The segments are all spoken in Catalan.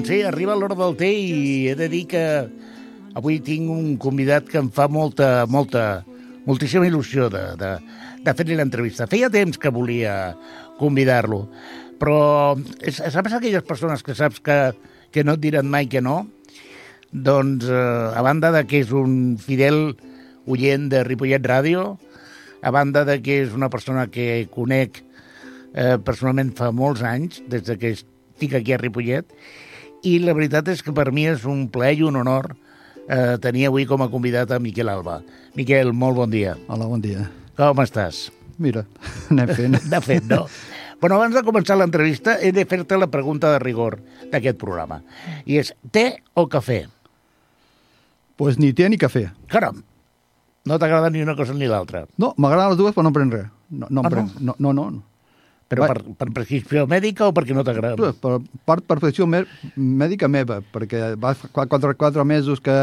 Doncs sí, arriba l'hora del té i he de dir que avui tinc un convidat que em fa molta, molta, moltíssima il·lusió de, de, de fer-li l'entrevista. Feia temps que volia convidar-lo, però és- saps aquelles persones que saps que, que no et diran mai que no? Doncs, eh, a banda de que és un fidel oient de Ripollet Ràdio, a banda de que és una persona que conec eh, personalment fa molts anys, des de que estic aquí a Ripollet, i la veritat és que per mi és un plaer i un honor eh, tenir avui com a convidat a Miquel Alba. Miquel, molt bon dia. Hola, bon dia. Com estàs? Mira, anem fent. De fet, no. Bueno, abans de començar l'entrevista he de fer-te la pregunta de rigor d'aquest programa. I és, té o cafè? pues ni té ni cafè. Caram, no t'agrada ni una cosa ni l'altra. No, m'agraden les dues, però no en prenc res. No, no, Ah, en prenc. no? no, no. Però per, per prescripció mèdica o perquè no t'agrada? Per, per prescripció mè- mèdica meva, perquè va fa quatre, quatre mesos que,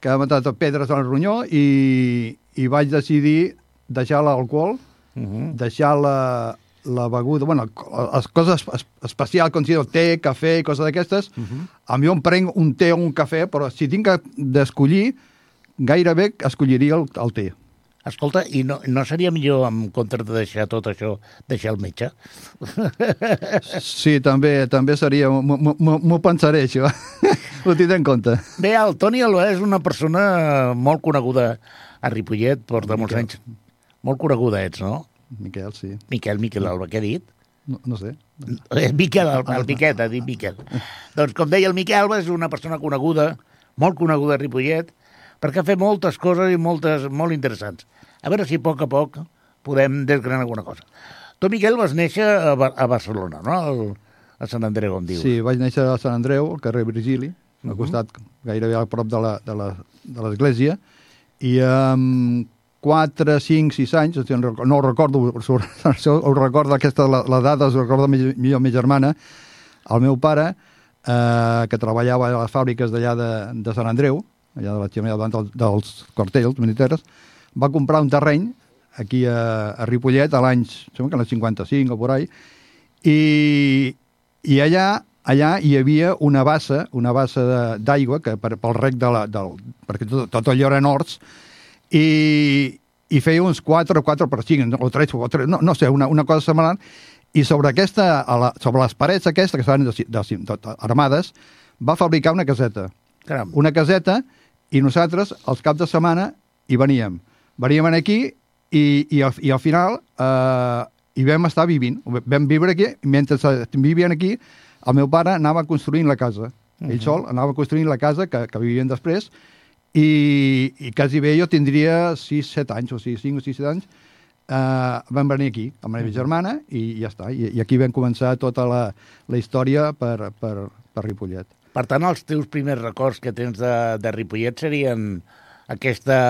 que ha matat pedres al ronyó i, i vaig decidir deixar l'alcohol, Uh -huh. deixar la, la beguda, bueno, les coses es- especials com si el té, cafè i coses d'aquestes, uh -huh. a mi em prenc un té o un cafè, però si tinc d'escollir, gairebé escolliria el, el té. Escolta, i no, no seria millor, en comptes de deixar tot això, deixar el metge? Sí, també també seria... m'ho- pensaré, això. Ho tindré en compte. Bé, el Toni Alba és una persona molt coneguda a Ripollet, porta molts anys. Molt coneguda ets, no? Miquel, sí. Miquel, Miquel Alba, què he dit? No, no sé. Eh, Miquel, el, el Miquet, ha dit Miquel. Doncs, com deia el Miquel Alba, és una persona coneguda, molt coneguda a Ripollet, perquè fa moltes coses i moltes molt interessants. A veure si a poc a poc podem desgranar alguna cosa. Tu, Miquel, vas néixer a, Bar a Barcelona, no? Al, a Sant Andreu, on dius. Sí, vaig néixer a Sant Andreu, al carrer Virgili, al costat, gairebé a prop de l'església, i amb 4, 5, 6 anys, o sigui, no ho recordo, ho recordo aquesta, la, la data, ho recordo mi- millor mi germana, el meu pare, eh, que treballava a les fàbriques d'allà de, de Sant Andreu, allà de la xemeia davant del, dels quartells militars, va comprar un terreny aquí a, a Ripollet a l'any, sembla que l'any 55 o por ahí, i, i allà, allà hi havia una bassa, una bassa d'aigua, que per, pel rec de la, del, perquè tot, tot allò eren horts, i, i feia uns 4 o 4 per 5, o 3 o 3, no, no sé, una, una cosa semblant, i sobre aquesta, la, sobre les parets aquestes, que estaven de, de, de, de, armades, va fabricar una caseta. Caram. Una caseta, i nosaltres, els caps de setmana, hi veníem. Veníem aquí i, i, al, i al final eh, hi vam estar vivint. Vam viure aquí, i mentre vivien aquí, el meu pare anava construint la casa. Ell sol anava construint la casa que, que vivien després i, i quasi bé jo tindria 6-7 anys, o sigui, 5 o 6 anys, eh, vam venir aquí amb la meva germana i ja està. I, i aquí vam començar tota la, la història per, per, per Ripollet. Per tant, els teus primers records que tens de, de Ripollet serien aquesta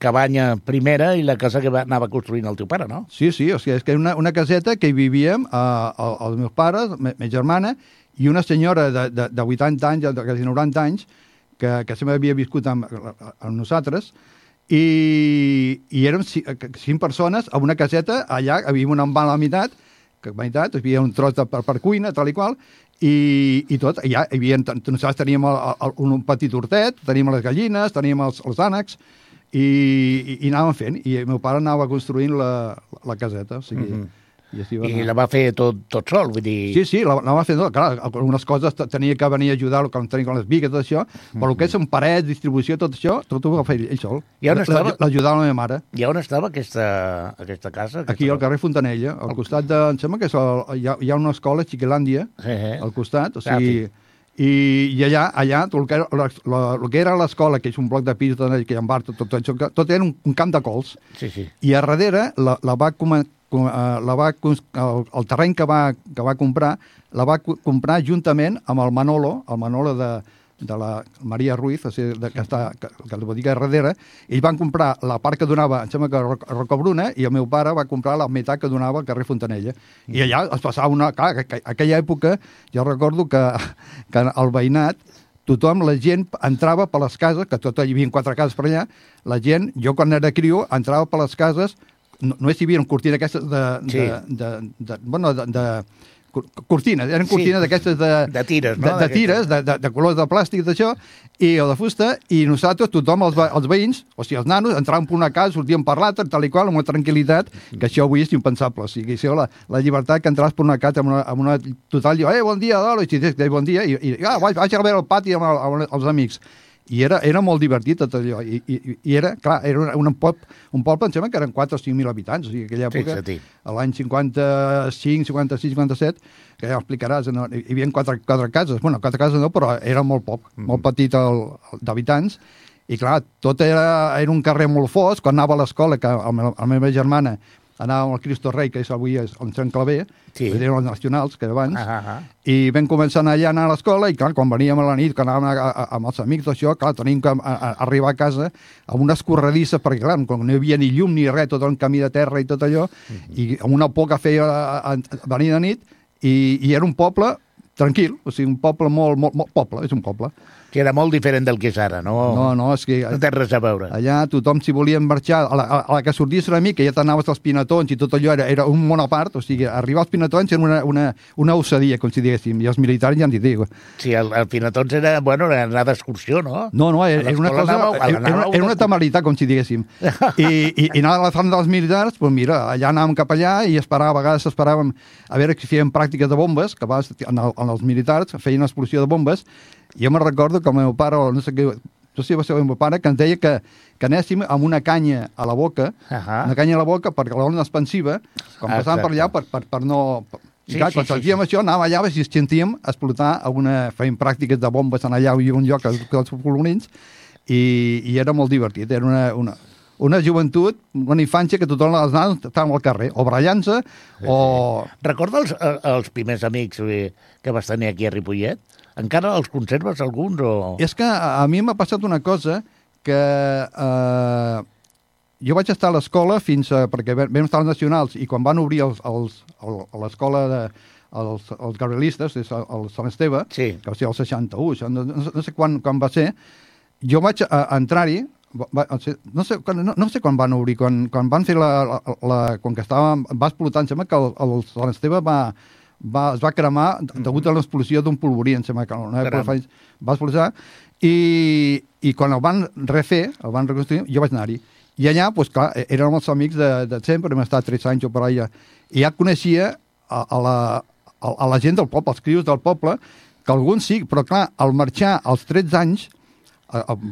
cabanya primera i la casa que va, anava construint el teu pare, no? Sí, sí, o sigui, és que una, una caseta que hi vivíem eh, el- els meus pares, me, ma germana, i una senyora de, de, de 80 anys, de quasi 90 anys, que, que sempre havia viscut amb, amb nosaltres, i, i érem eh, cinc persones a una caseta, allà havia una enval a la meitat, que a meitat, hi havia un tros de, per, per cuina, tal i qual, i, i tot, allà hi havia, nosaltres teníem el, el, un petit hortet, teníem les gallines, teníem els, els ànecs, i, i, i anàvem fent, i el meu pare anava construint la, la caseta, o sigui... Mm -hmm. I, així va I la va fer tot, tot sol, vull dir... Sí, sí, la, la va fer, no, clar, algunes coses tenia que venir a ajudar, com tenia com les bigues, tot això, però el que és en parets, distribució, tot això, tot ho va fer ell sol. I on estava? La- L'ajudava la meva mare. I on estava aquesta, aquesta casa? Aquesta... Aquí al carrer Fontanella, al costat de... Em sembla que és el, hi, ha, hi ha una escola, Xiquilàndia, Sí, eh? al costat, o Ah, sigui... I, i allà, allà el que era, la, la, el que era l'escola, que és un bloc de pis, que hi ha bar, tot, tot, tot, tot era un, un camp de cols. Sí, sí. I a darrere la, la va, com, uh, la va el, el terreny que va, que va comprar la va co- comprar juntament amb el Manolo, el Manolo de, de la Maria Ruiz, o sigui, de, que, està, que, que la botiga darrere, ells van comprar la part que donava, em sembla que a Rocabruna, i el meu pare va comprar la meitat que donava al carrer Fontanella. I allà es passava una... Clar, que, que, aquella època, jo recordo que, que el veïnat, tothom, la gent entrava per les cases, que tot hi havia quatre cases per allà, la gent, jo quan era criu, entrava per les cases no, només hi havia una cortina aquestes de... Sí. de, de, de bueno, de, de cortines, eren Sí. cortines d'aquestes de, De tires, no? de, de tires, de, de, de colors de plàstic, d'això, i o de fusta, i nosaltres, tothom, els, els veïns, o sigui, els nanos, entràvem per una casa, sortíem per l'altra, tal i qual, amb una tranquil·litat, que això avui és impensable. O sigui, això, la, la llibertat que entraves per una casa amb una, amb una total... Eh, bon dia, Dolo, i si dius que bon dia, i, i ah, vaig, vaig a veure el pati amb, el, amb els amics. I era, era molt divertit tot allò. I, i, i era, clar, era un, un, poble, un poble, em sembla que eren 4 o 5.000 habitants, o sigui, aquella època, Fixa-t'hi. a l'any 55, 56, 57, que ja explicaràs, no? hi havia quatre, quatre cases, bueno, quatre cases no, però era molt poc, Mhm. molt petit d'habitants, i clar, tot era, era un carrer molt fosc, quan anava a l'escola, que el, meu- la meva germana anava amb el Cristo Rei, que és avui és el Sant Claver, Sí. que eren els nacionals, que era abans, Ah, ah, ah. i vam començar a allà a anar a l'escola i, clar, quan veníem a la nit, que anàvem a, a, amb els amics d'això, clar, tenim que a, a, arribar a casa amb unes corredisses, perquè, clar, com no hi havia ni llum ni res, tot un camí de terra i tot allò, i amb una por que feia a, a, a venir de nit, i, i era un poble tranquil, o sigui, un poble molt, molt, molt poble, és un poble. Que era molt diferent del que és ara, no? No, no, és que... No té res a veure. Allà tothom, si volien marxar, a la, a la que sortís una mica, ja t'anaves als pinatons i tot allò era, era un món a part, o sigui, arribar als pinatons era una, una, una ossadia, com si diguéssim, i els militars ja ens hi dic. Sí, al, al Pinatons era, bueno, era anar d'excursió, no? No, no, era, era una cosa... anàveu- Era, era, una, era una temeritat, com si diguéssim. I, i, i anar a la zona dels militars, doncs mira, allà anàvem cap allà i esperava, a vegades esperàvem a veure si feien pràctiques de bombes, que a vegades en, el, en els militars feien una explosió de bombes, jo me recordo que el meu pare, o no sé què, no sé si va ser el meu pare, que ens deia que, que anéssim amb una canya a la boca, Ahà. una canya a la boca perquè l'ona expansiva, quan Ah, passàvem per allà, per, per, per no... Per, Sí, sí, clar, sí, quan sí, sentíem això, anàvem allà si sentíem explotar alguna... Feien pràctiques de bombes en allà i un lloc als colonins i, i era molt divertit. Era una, una, una joventut, una infància que tothom els nanos estaven al carrer, o barallant-se, o... Recorda els, eh, els primers amics que vas tenir aquí a Ripollet? Encara els conserves alguns o...? És que a, mi m'ha passat una cosa que eh, jo vaig estar a l'escola fins a... perquè vam estar als nacionals i quan van obrir els, els, l'escola de els, els gabrielistes, és el, el Sant Esteve, Sí. que va ser el 61, això, no, no, sé- no sé quan, quan va ser, jo vaig a, a entrar-hi, va- no, sé, no, no sé quan van obrir, quan, quan van fer la, la, la quan que estava, va explotar, em sembla que el, el Sant Esteve va, va, es va cremar degut a l'explosió d'un polvorí, em sembla que fa anys va explotar, i, i quan el van refer, el van reconstruir, jo vaig anar-hi. I allà, doncs clar, érem els amics de, de sempre, hem estat 3 anys o per allà, i ja coneixia a, a, la, a, a la gent del poble, els crios del poble, que alguns sí, però clar, al marxar als 13 anys,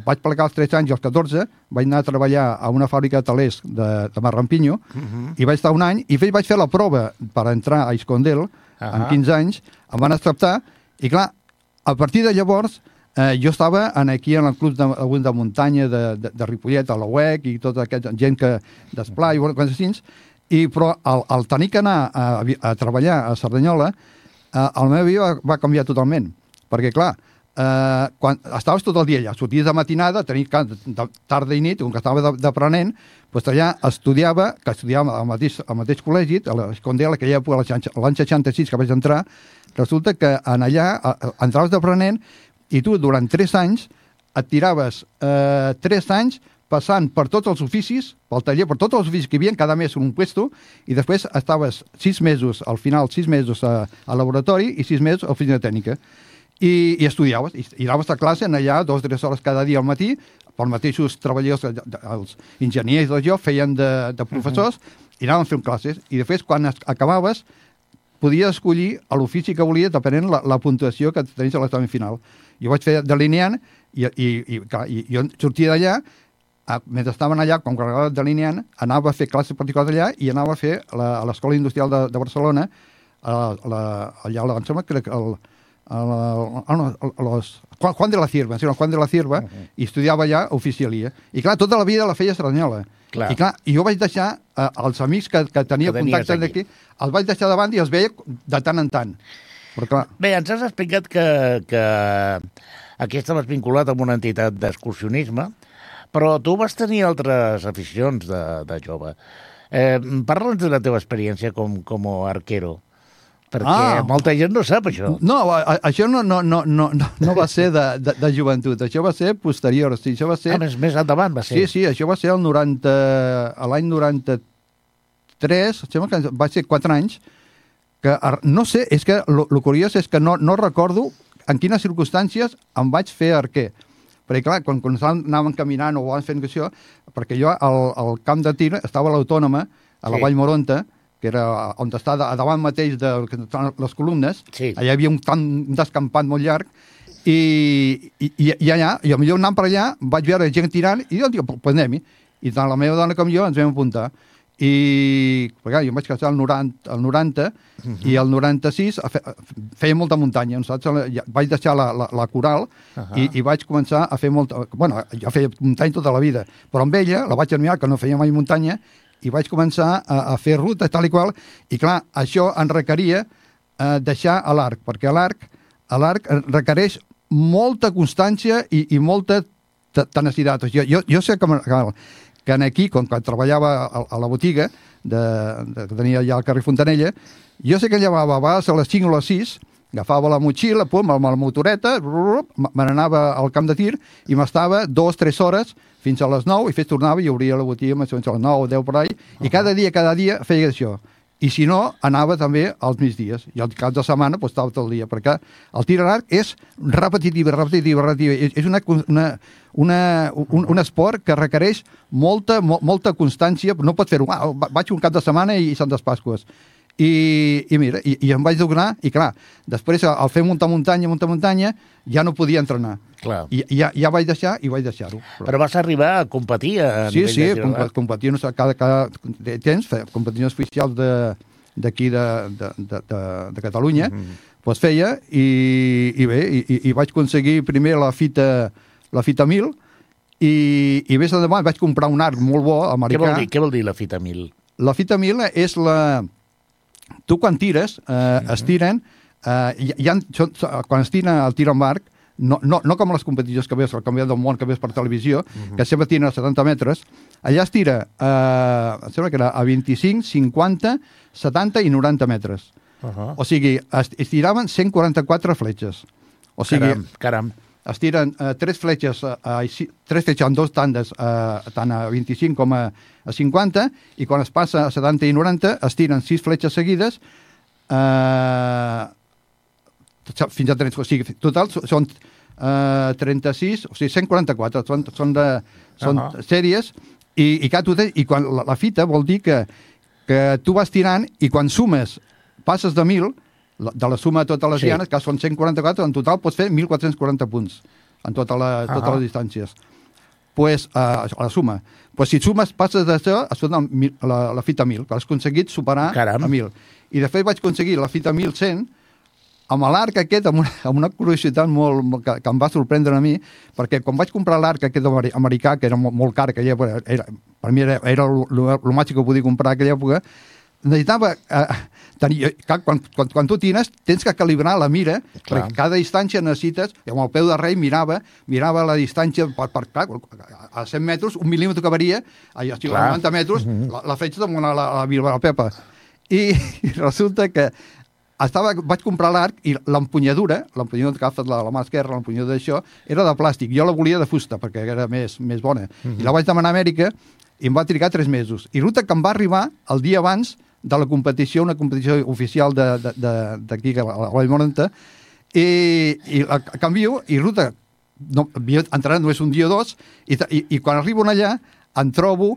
vaig plegar als 13 anys i als 14, vaig anar a treballar a una fàbrica de talers de, de Marrampinyo, i vaig estar un any, i vaig fer la prova per entrar a Iscondel, Ahà. amb 15 anys, em van acceptar, i clar, a partir de llavors, eh, jo estava en aquí en el club de, de muntanya de, de, de Ripollet, a la UEC, i tota aquesta gent que d'esplai, bueno, coses així, i, però al, al tenir que anar a, a treballar a Cerdanyola, eh, el meu vida va, va canviar totalment. Perquè, clar, quan estaves tot el dia allà, sorties de matinada, tenies clar, de, tarda i nit, com que estava d'aprenent, doncs allà estudiava, que estudiava al mateix, al mateix col·legi, a l'Escondel, aquella època, l'any 66 que vaig entrar, resulta que en allà eh, entraves d'aprenent i tu durant 3 anys et tiraves eh, 3 anys passant per tots els oficis, pel taller, per tots els oficis que hi havia, cada mes un puesto, i després estaves 6 mesos, al final 6 mesos a, a laboratori i 6 mesos a oficina tècnica. I, i estudiaves, i, i anaves a classe en allà dues o tres hores cada dia al matí, pels mateixos treballadors, de- de- els enginyers de jo feien de, de professors, i anaven fent classes, i després quan es- acabaves podies escollir l'ofici que volies depenent la, la puntuació que tenies a l'examen final. Jo vaig fer delineant i, i, i, clar, i jo sortia d'allà, mentre estaven allà, com m'agradava delineant, anava a fer classes particulars allà i anava a fer la, a l'Escola Industrial de, de Barcelona, a la, allà, em sembla que el, a la, a, no, a los, Juan, de la Cierva, sí, no, Juan de la Cierva, uh -huh. i estudiava allà oficialia. I clar, tota la vida la feia a Cerdanyola. Clar. I clar, jo vaig deixar eh, els amics que, que tenia Que contactes aquí. d'aquí, els vaig deixar davant i els veia de tant en tant. Però clar, Bé, ens has explicat que, que aquí estaves vinculat amb una entitat d'excursionisme, però tu vas tenir altres aficions de, de jove. Eh, Parla'ns de la teva experiència com, com a arquero, perquè Ah. molta gent no sap això. no, a, a, això no, no, no, no, no, va ser de, de, de joventut, això va ser posterior, o sigui, això va ser... Ah, més, més endavant va ser. Sí, sí, això va ser el 90, a l'any 93, 3, sembla que va ser 4 anys, que no sé, és que el curiós és que no, no recordo en quines circumstàncies em vaig fer arquer. Perquè, clar, quan, quan anàvem caminant o anàvem fent això, perquè jo al, al camp de tir estava a l'Autònoma, a la Sí. Vall Moronta, que era on està davant mateix de les columnes, Sí. allà hi havia un, tan, un descampat molt llarg, i, i, i, allà, i millor anant per allà, vaig veure gent tirant, i jo dic, pues anem-hi. I tant la meva dona com jo ens vam apuntar. I, perquè jo em vaig casar al 90, al 90 i al 96 a fe, feia molta muntanya, saps? Ja, vaig deixar la, la, la coral Ahà. i, i vaig començar a fer molta... Bueno, jo feia muntanya tota la vida, però amb ella la vaig admirar, que no feia mai muntanya, i vaig començar a, a fer ruta tal i qual, i clar, això en requeria eh, deixar a l'arc, perquè a l'arc a l'arc requereix molta constància i, i molta te- tenacitat. Jo, jo, jo sé que, que, que aquí, quan, quan treballava a, a la botiga de, de, que tenia allà al carrer Fontanella, jo sé que llevava a vegades a les 5 o les 6, agafava la motxilla, pum, amb la motoreta, me n'anava al camp de tir i m'estava dues, tres hores fins a les 9 i fes tornava i obria la botiga més o menys a les 9 o 10 per ahí, i cada dia, cada dia feia això. I si no, anava també als migdies. I al cap de setmana pues, estava tot el dia, perquè el tir a l'arc és repetitiu, repetitiu, repetitiu. És, una, una, una, un, un esport que requereix molta, mo, molta constància. No pots fer-ho, ah, va- vaig un cap de setmana i Santes Pasques. I, i mira, i, i em vaig donar, i clar, després al fer muntar muntanya, muntar muntanya, ja no podia entrenar. Clar. I ja, ja vaig deixar i vaig deixar-ho. Però vas arribar a competir a Sí, sí, nacional. comp competicions cada, cada de temps, competicions oficials de- d'aquí de, de, de, de, de Catalunya, mm -hmm. pues feia i, i bé, i, i- vaig aconseguir primer la fita, la fita 1000 i, i més endavant vaig comprar un arc molt bo, Què americà. vol dir, què vol dir la fita 1000? La fita 1000 és la... Tu quan tires, eh, es tiren... Eh, hi, hi ha, quan es tira el tir amb arc, no, no, no com les competicions que veus al Campionat del Món, que veus per televisió, que sempre tiren a 70 metres, allà es tira, eh, em sembla que era a 25, 50, 70 i 90 metres. Uh -huh. O sigui, es, es tiraven 144 fletxes. O sigui, Caram, caram. Es tiren eh, tres fletxes, eh, si- tres fletxes en dos tandes, eh, tant a 25 com a, a 50, i quan es passa a 70 i 90 es tiren sis fletxes seguides, eh, fins a 30, o sigui, total són eh, 36, o sigui, 144, són, són, de, són Ahà. sèries, i, i, tens, i quan la, la fita vol dir que, que tu vas tirant i quan sumes, passes de 1.000, la- de la suma de totes les Sí. dianes, que són 144, en total pots fer 1.440 punts en tota la, totes Ahà. les distàncies. Pues, uh, a la suma. Pues si sumes, passes d'això, es mil- la, la fita 1.000, que has aconseguit superar Caram. a 1.000. I de fet vaig aconseguir la fita 1.100 amb l'arc aquest, amb una, amb una curiositat molt, molt- que, que em va sorprendre a mi, perquè quan vaig comprar l'arc aquest ameri- americà, que era molt, molt car, que era, era, per mi era, era el màxim que podia comprar a aquella època, necessitava eh, tenir, clar, quan, quan, quan tu tires tens que calibrar la mira Clar. perquè cada distància necessites i amb el peu de rei mirava mirava la distància per, per clar, a 100 metres un mil·límetre que varia a, a Clar. 90 metres la, la fletxa damunt la, la, la, la Pepa i, i resulta que estava, vaig comprar l'arc i l'empunyadura, l'empunyadura que agafes la, la mà esquerra, l'empunyadura d'això, era de plàstic. Jo la volia de fusta perquè era més, més bona. I la vaig demanar a Amèrica i em va trigar tres mesos. I ruta que em va arribar el dia abans de la competició, una competició oficial de- de- de- d'aquí, a la a Morenta, i, i la canvio, i ruta, no, entrat només un dia o dos, i, i, i quan arribo allà em trobo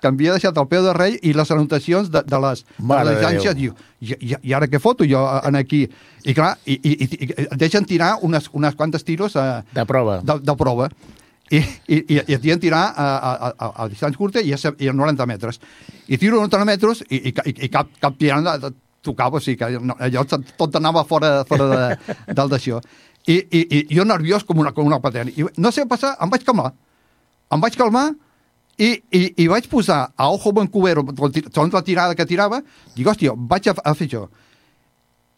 que havia deixat el peu de rei i les anotacions de, de les, de Mare. Diu, i, i, I ara què foto jo en aquí? I clar, i, i, i, deixen tirar unes, unes quantes tiros a, De prova. de, de prova. I, i, i, i et diuen tirar a, a, a, a distància curta i a, i a 90 metres. I tiro 90 metres i, i, i, cap, cap tirant tocava, o sigui que no, allò tot anava fora, fora de, del d'això. I, i, I jo nerviós com una, com una patena. I no sé passar, em vaig calmar. Em vaig calmar i, i, i vaig posar a Ojo Vancouver, segons la tirada que tirava, dic, hòstia, vaig a, a fer això.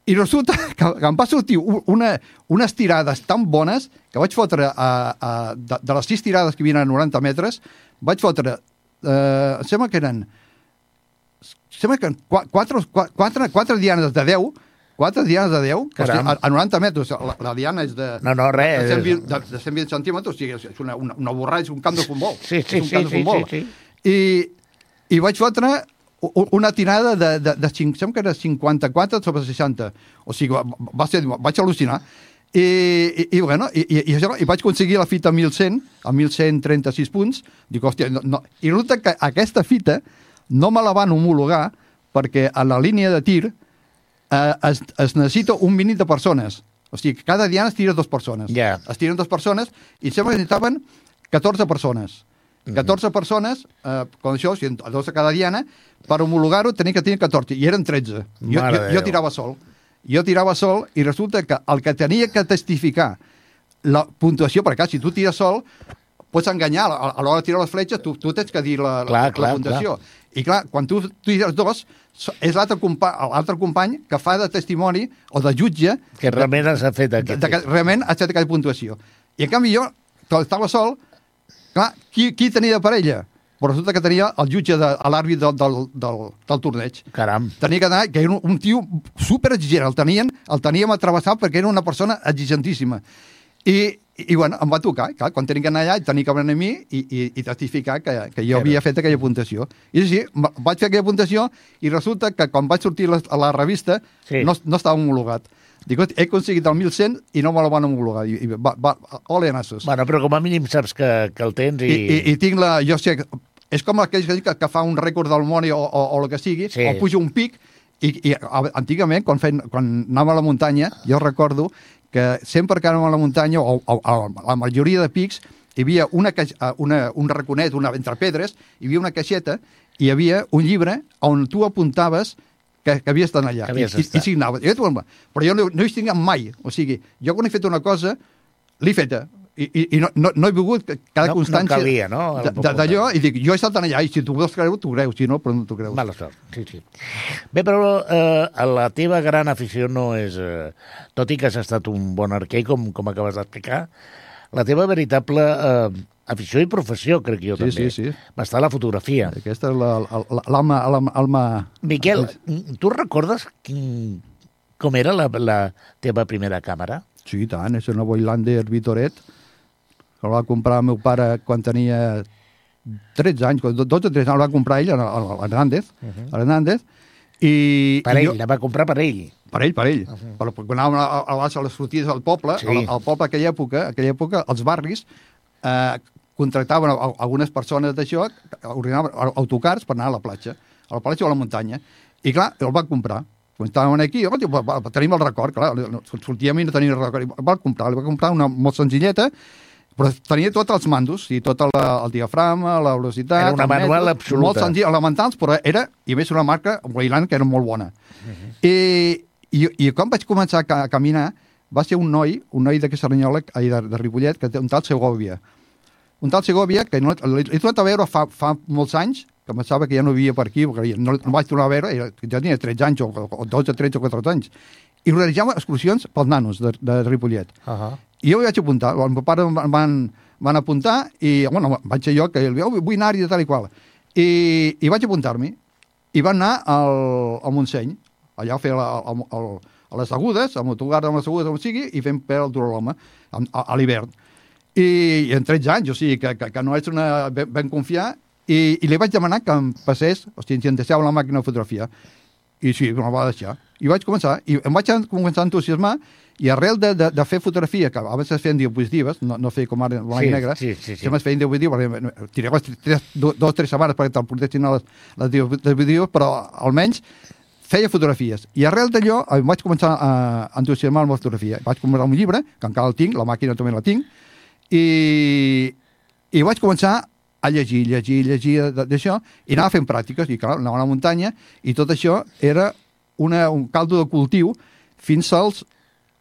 I resulta que, que em va sortir una, unes tirades tan bones que vaig fotre, a, a, de, de les sis tirades que havien a 90 metres, vaig fotre, eh, em sembla que eren, sembla que eren qua- quatre, qua- quatre, quatre dianes de 10, quatre dianes de 10, que a, a 90 metres, la, la diana és de... No, no, res. De 120, de, de 120 centímetres, o sigui, és una, una, una borralla, és un camp de futbol. Sí, sí, és un sí, camp de sí, futbol. sí, I, I vaig fotre una tirada de, de, de 5, sembla que era 54 sobre 60. O sigui, va, va ser, vaig al·lucinar. I, i, i, bueno, i, i, i, això, i vaig aconseguir la fita 1100, a 1136 punts. Dic, hòstia, no, no. I resulta que aquesta fita no me la van homologar perquè a la línia de tir eh, es, es necessita un mínim de persones. O sigui, cada diana es tira dos persones. Ja. Es tiren dos persones i sembla que necessitaven 14 persones. Mhm. 14 persones, eh, com això, o sigui, dos a cada diana, per homologar-ho tenia que tenir 14, i eren 13. Jo, Mare jo, jo tirava sol. Jo tirava sol i resulta que el que tenia que testificar la puntuació, perquè clar, si tu tires sol, pots enganyar, a a l'hora de tirar les fletxes, tu, tu tens que dir la, Clar, la, clar, la puntuació. I clar, quan tu tires dos, és l'altre compa l'altre company que fa de testimoni o de jutge Que realment s'ha fet aquest. de que realment ha estat aquella puntuació. I en canvi jo, que estava sol, clar, qui, qui tenia de parella? Però resulta que tenia el jutge, de, l'àrbit del, del, del, del torneig. Caram. Tenia que anar, que era un, un tio super exigent, el, tenien, el teníem atravessat perquè era una persona exigentíssima. I, i, bueno, em va tocar, clar, quan tenia que anar allà, tenia que venir a mi i, i, i testificar que, que jo Era. havia fet aquella puntuació. I va- vaig fer aquella puntuació i resulta que quan vaig sortir a la, a la revista Sí. no, no estava homologat. Dic, "Hosti, he aconseguit el 1100 i no me la van homologar. I, i va, va, ole nassos. Bueno, però com a mínim saps que, que el tens i... I, i, i tinc la... Jo sé, és com aquell que, que, que fa un rècord del món o, o, o el que sigui, Sí. o puja un pic, i, i antigament, quan, feien, quan anàvem a la muntanya, jo recordo que sempre que anàvem a la muntanya, o, o, o la majoria de pics, hi havia una, eh, una, un raconet, una, entre pedres, hi havia una caixeta, i hi havia un llibre on tu apuntaves que, que havies d'anar allà. Que havies I, i, d'estar. i signaves. I, jo, però jo no, no hi estic mai. O sigui, jo quan he fet una cosa, l'he feta. I, i, i no, no, no he volgut cada No- no constància calia, no? de- de- d'allò i dic, jo he estat allà i si tu vols creure, t'ho creus, si no, però no t'ho creus. Mala sort, sí, sí. Bé, però eh, la teva gran afició no és... Eh, tot i que has estat un bon arquer, com, com acabes d'explicar, la teva veritable eh, afició i professió, crec jo, Sí, també, sí, sí. va estar a la fotografia. Aquesta és la- la- l'alma... l'alma- alma... Miquel, tu recordes quin, com era la, la teva primera càmera? Sí, i tant, és una Voiglander Vitoret, que la va comprar el meu pare quan tenia 13 anys, quan- 12 o 13 anys, la va comprar ell, l'Hernández, uh -huh. l'Hernández, i... Per i ell, la va comprar per ell. Per ell, per ell. Uh -huh. Però quan anàvem a, a, a les sortides del poble, Sí. al, al poble aquella època, aquella època, els barris eh, contractaven a, a, algunes persones d'això, ordinaven autocars per anar a la platja, a la platja o a la muntanya. I clar, el va comprar. Quan estàvem aquí, va, va, tenim el record, clar, sortíem i no teníem el record. I va comprar, li va comprar una molt senzilleta, però tenia tots els mandos, i tot el, el diafragma, la velocitat... Era una manual absoluta. Molt senzill, elementals, però era, i a més una marca, Weyland, que era molt bona. I, i, I quan vaig començar a, a caminar, va ser un noi, un noi de Cerdanyola, ai, de, de Ripollet, que té un tal Segovia. Un tal Segovia, que no, l'he tornat a veure fa, fa molts anys, que pensava que ja no vivia per aquí, perquè no, no vaig tornar a veure, era, ja tenia 13 anys, o, o 12, 13 o 14 anys. I organitzava excursions pels nanos de, de Ripollet. Uh -huh. I jo vaig apuntar, el meu pare em van, van apuntar i, bueno, vaig ser jo que oh, vull anar-hi de tal i qual. I, i vaig apuntar-m'hi. I van anar al, al Montseny, allà a fer la, el, el, a les agudes, amb autogar amb les agudes, on sigui, i fent per al Duroloma, a, a, a l'hivern. I, I en 13 anys, o sigui, que, que, que no és una... Ben, ben confiar, i, i li vaig demanar que em passés, o sigui, si em deixava la màquina de fotografia. I sí, me la va deixar. I vaig començar, i em vaig començar a entusiasmar, i arrel de, de, de fer fotografia, que abans es feien diapositives, no, no feia com ara blanc Sí, i negre, sí, sí, sí. sempre es feien diapositives, tiraves tres, dos, o tres setmanes perquè te'l portessin a les, les diapositives, però almenys feia fotografies. I arrel d'allò em vaig començar a entusiasmar amb la fotografia. Vaig comprar un llibre, que encara el tinc, la màquina també la tinc, i, i vaig començar a llegir, llegir, llegir d'això, i anava fent pràctiques, i clar, anava a la muntanya, i tot això era una, un caldo de cultiu fins als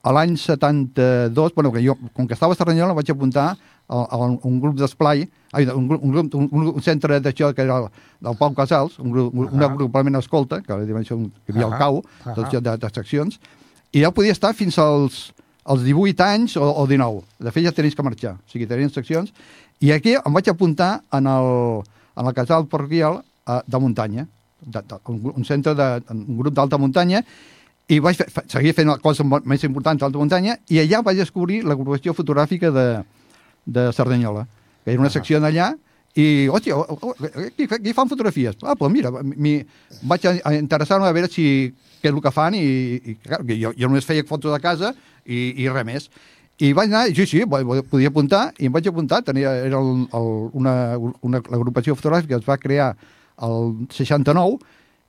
a l'any 72, bueno, que jo, com que estava a Cerdanyola, vaig apuntar a, a un, un grup d'esplai, ai, un, grup- un, grup- un, un, un centre d'això que era el, del Pau Casals, un, grup, un, un Ahà. agrupament escolta, que això, un- que hi havia Ahà. el CAU, Ahà. tot això de, de seccions, i ja podia estar fins als, als 18 anys o, o 19. De fet, ja tenies que marxar. O sigui, tenien seccions. I aquí em vaig apuntar en el, en el casal parroquial eh, de muntanya, de, de, un, un centre de, un grup d'alta muntanya, i vaig fer, fe- seguir fent coses mo- més importants d'alta muntanya, i allà vaig descobrir l'agrupació fotogràfica de, de Cerdanyola, que era una secció d'allà, i, hòstia, aquí, aquí fan fotografies. Ah, doncs mira, mi, vaig a, interessar-me a veure si què és el que fan i, i clar, jo, jo només feia fotos de casa i, i res més. I vaig anar, sí, sí, podia apuntar, i em vaig apuntar, tenia, era el, el, una, una agrupació fotogràfica que es va crear el 69,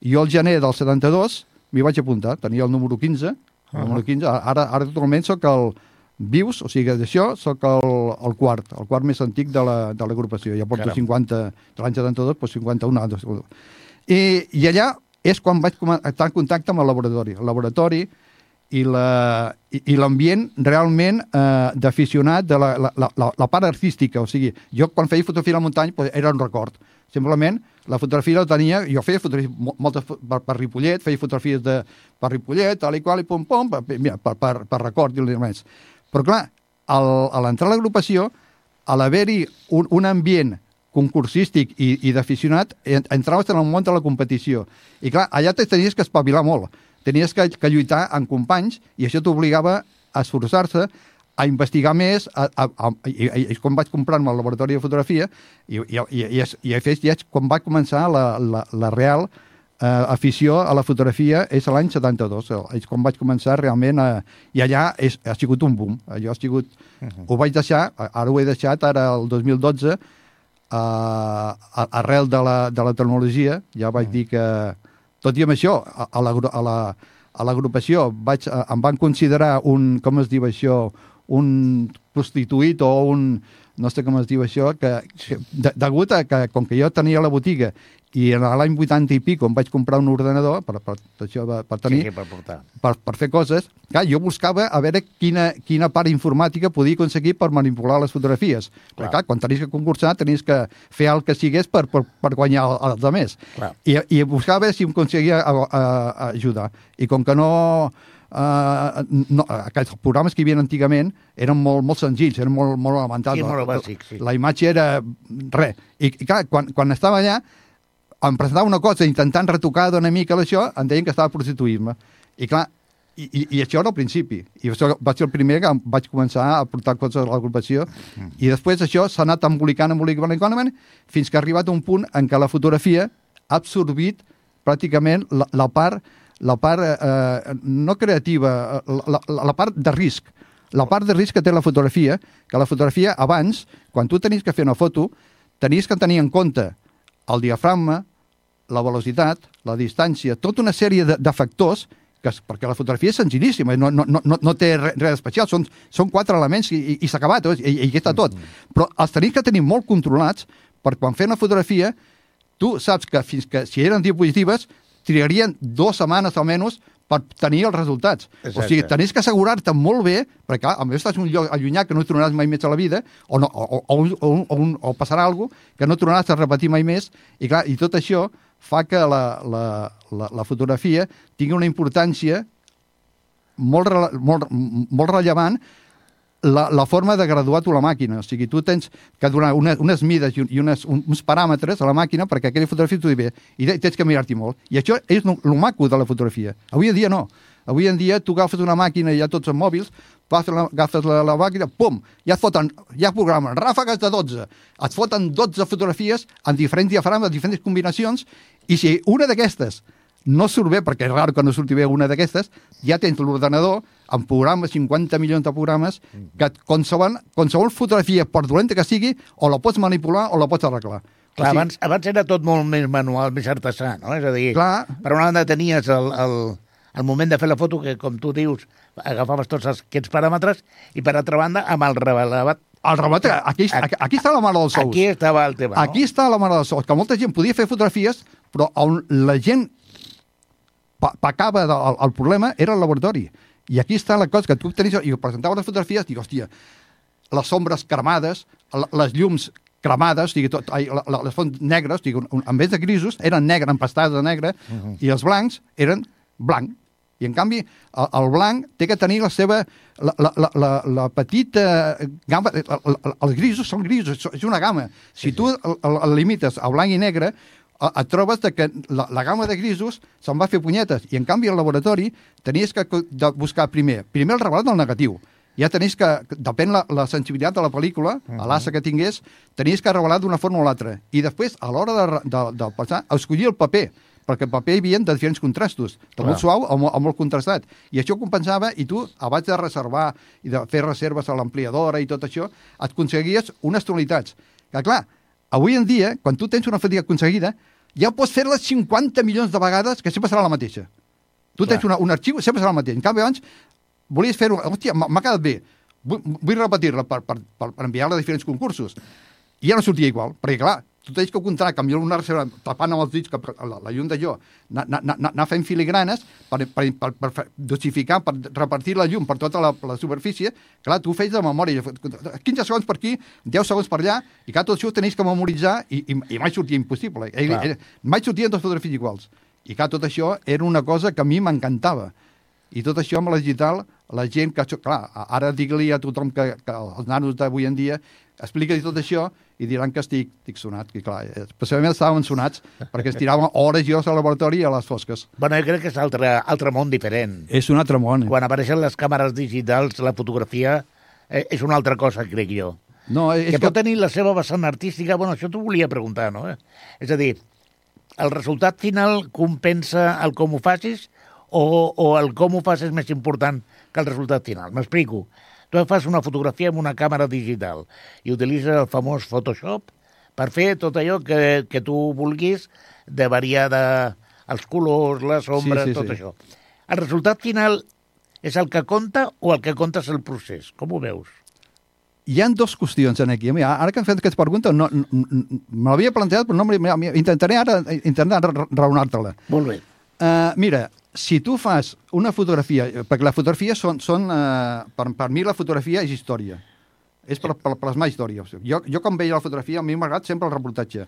i jo al gener del 72 m'hi vaig apuntar, tenia el número 15, el número 15, ara, ara totalment sóc el vius, o sigui, d'això sóc el, el quart, el quart més antic de l'agrupació, ja porto Caram. 50, de l'any 72, doncs 51 anys. I, I allà és quan vaig estar en contacte amb el laboratori. El laboratori i la- i i l'ambient realment eh, d'aficionat de la, la, la, la- la part artística. O sigui, jo quan feia fotografia a la muntanya pues, era un record. Simplement, la fotografia la tenia... Jo feia fotografies mo- moltes per, per Ripollet, feia fotografies de, per Ripollet, tal i qual, i pum, pum, per, mira, per, per, per record i més. Però clar, al, a l'entrar a l'agrupació, a l'haver-hi un, un ambient concursístic i, i d'aficionat, en- entraves en el món de la competició. I clar, allà te tenies que espavilar molt. Tenies que, que lluitar amb companys i això t'obligava a esforçar-se a investigar més, a, a, a, i, i, quan vaig comprar-me al laboratori de fotografia, i, i, i, i, és- i, i, i és quan va començar la, la, la real eh, afició a la fotografia és l'any 72, és quan vaig començar realment a... I allà és, ha sigut un boom, allò ha sigut... Uh -huh. Ho vaig deixar, ara ho he deixat, ara el 2012, a, a, arrel de la, de la tecnologia, ja vaig dir que, tot i amb això, a, a l'agru- a la- a l'agrupació vaig, em van considerar un, com es diu això, un prostituït o un, no sé com es diu això, que, que de, degut a que, com que jo tenia la botiga i en l'any 80 i pico em vaig comprar un ordenador per, per, això, per, tenir, Sí, sí, per portar. per, per fer coses, clar, jo buscava a veure quina, quina part informàtica podia aconseguir per manipular les fotografies. Clar. Perquè, clar, quan tenies que concursar, tenies que fer el que sigués per, per, per guanyar el- els altres. I, I buscava si em conseguia a, a, a ajudar. I com que no... Uh, no, aquests programes que hi havia antigament eren molt, molt senzills, eren molt, molt elementals. Sí, molt bàsics, sí. La imatge era res. I, i clar, quan, quan estava allà, em presentava una cosa intentant retocar una mica això, em deien que estava prostituint-me. I clar, i, i, i això era al principi. I això va ser el primer que vaig començar a portar coses a l'agrupació. I després això s'ha anat embolicant, embolicant, embolicant, fins que ha arribat a un punt en què la fotografia ha absorbit pràcticament la, la part, la part eh, no creativa, eh, la, la, la part de risc. La part de risc que té la fotografia, que la fotografia abans, quan tu tenies que fer una foto, tenies que tenir en compte el diafragma, la velocitat, la distància, tota una sèrie de, de factors que, perquè la fotografia és senzillíssima, no, no, no, no- té res, especial, són, són quatre elements i, i, i s'ha acabat, i, i, i està tot. Però els tenies que tenir molt controlats per quan fer una fotografia, tu saps que fins que si eren diapositives trigarien dues setmanes almenys per tenir els resultats. O Exacte. sigui, tenies que assegurar-te molt bé, perquè clar, a més estàs en un lloc allunyat que no tornaràs mai més a la vida, o, no, o, o, o, o, o, o passarà alguna cosa que no tornaràs a repetir mai més, i, clar, i tot això fa que la, la, la, la fotografia tingui una importància molt, molt, molt rellevant la, la forma de graduar tu la màquina. O sigui, tu tens que donar una, unes mides i, un- i unes, un, uns paràmetres a la màquina perquè aquella fotografia t'ho bé. I te- tens que mirar-t'hi molt. I això és el maco de la fotografia. Avui en dia no. Avui en dia tu agafes una màquina i ja tots els mòbils, agafes la, la, màquina, pum, ja et foten, ja programen ràfegues de 12. Et foten 12 fotografies en diferents diafragmes, en diferents combinacions, i si una d'aquestes no surt bé, perquè és raro que no surti bé una d'aquestes, ja tens l'ordenador amb programes, 50 milions de programes, que qualsevol, qualsevol fotografia, per dolenta que sigui, o la pots manipular o la pots arreglar. Clar, o sigui, abans, abans era tot molt més manual, més artesà, no? És a dir, Clar. per una banda tenies el, el, el moment de fer la foto, que com tu dius, agafaves tots aquests paràmetres, i per altra banda, amb el revelat, el rebat, aquí, aquí, aquí està la mare dels sous. aquí estava el tema, Aquí està la mare dels sous, que molta gent podia fer fotografies, però on la gent pecava del el problema era el laboratori. I aquí està la cosa, que tu tenies... I presentava les fotografies, dic, hòstia, les sombres cremades, la- les llums cremades, o sigui, tot, ai, la, la, les fonts negres, o sigui, un- un- en vez de grisos, eren negre, empastades de negre, i els blancs eren blanc. I, en canvi, el, el blanc té que tenir la seva... La, la, la, la, la petita gamma... el- el- Els grisos són grisos, és una gamma. Si tu el, el, el limites a blanc i negre, et trobes que la, la gamma de grisos se'n va fer punyetes. I, en canvi, al laboratori tenies que buscar primer primer el revelat del negatiu. ja tenies que, depèn la, la sensibilitat de la pel·lícula, uh -huh. l'assa que tingués, tenies que revelar d'una forma o l'altra. I després, a l'hora de, de, de passar, escollir el paper, perquè el paper hi havia de diferents contrastos, de molt suau o molt, o molt contrastat. I això compensava, i tu, abans de reservar i de fer reserves a l'ampliadora i tot això, et aconseguies unes tonalitats. Que clar, avui en dia, quan tu tens una fatiga aconseguida, ja pots fer-la 50 milions de vegades, que sempre serà la mateixa. Tu Clar. tens una, un arxiu, sempre serà el mateix. En canvi, abans, volies fer-ho... Hòstia, m'ha quedat bé. Vull, vull repetir-la per, per, per, per enviar-la a diferents concursos. I ja no sortia igual, perquè, clar, tu tens que comptar, canviar una reserva, tapant amb els dits que la, la llum de jo, anar, anar, anar- fent filigranes per, per, per, per, dosificar, per repartir la llum per tota la, la superfície, clar, tu ho feies de memòria, 15 segons per aquí, 10 segons per allà, i clar, tot això ho tenies que memoritzar i, i, i mai sortia impossible. I, Clar. i, mai sortien dos fotografies iguals. I clar, tot això era una cosa que a mi m'encantava. I tot això amb la digital, la gent que... Clar, ara digue-li a tothom que, que els nanos d'avui en dia explica-li tot això i diran que estic, estic sonat, que clar, eh, especialment estàvem sonats perquè es tiraven hores i hores al laboratori a les fosques. Bueno, jo crec que és altre, altre món diferent. És un altre món. Quan apareixen les càmeres digitals, la fotografia eh, és una altra cosa, crec jo. No, és que pot tenir la seva vessant artística, bueno, això t'ho volia preguntar, no? És a dir, el resultat final compensa el com ho facis o, o el com ho fas és més important que el resultat final? M'explico. Tu fas una fotografia amb una càmera digital i utilitzes el famós Photoshop per fer tot allò que, que tu vulguis de variar de, els colors, les ombres, Sí, sí, tot sí. això. El resultat final és el que compta o el que compta és el procés? Com ho veus? hi ha dues qüestions en aquí. Mira, ara que em fet aquesta pregunta, no, no, no- me l'havia plantejat, però no mira, intentaré ara intentar ra- raonar-te-la. Molt bé. Uh, mira, si tu fas una fotografia, perquè la fotografia són, són uh, per, per mi la fotografia és història. És per, per plasmar història. O sigui, Jo, jo quan veia la fotografia, a mi m'ha agradat sempre el reportatge.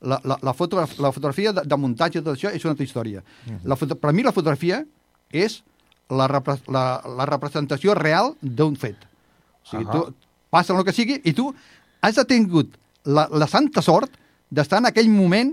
La, la, la, foto, la fotografia de, de muntatge, tot això, és una altra història. La foto, per mi la fotografia és la, repre, la, la representació real d'un fet. O sigui, Ahà. tu passa el que sigui i tu has tingut la, la santa sort d'estar en aquell moment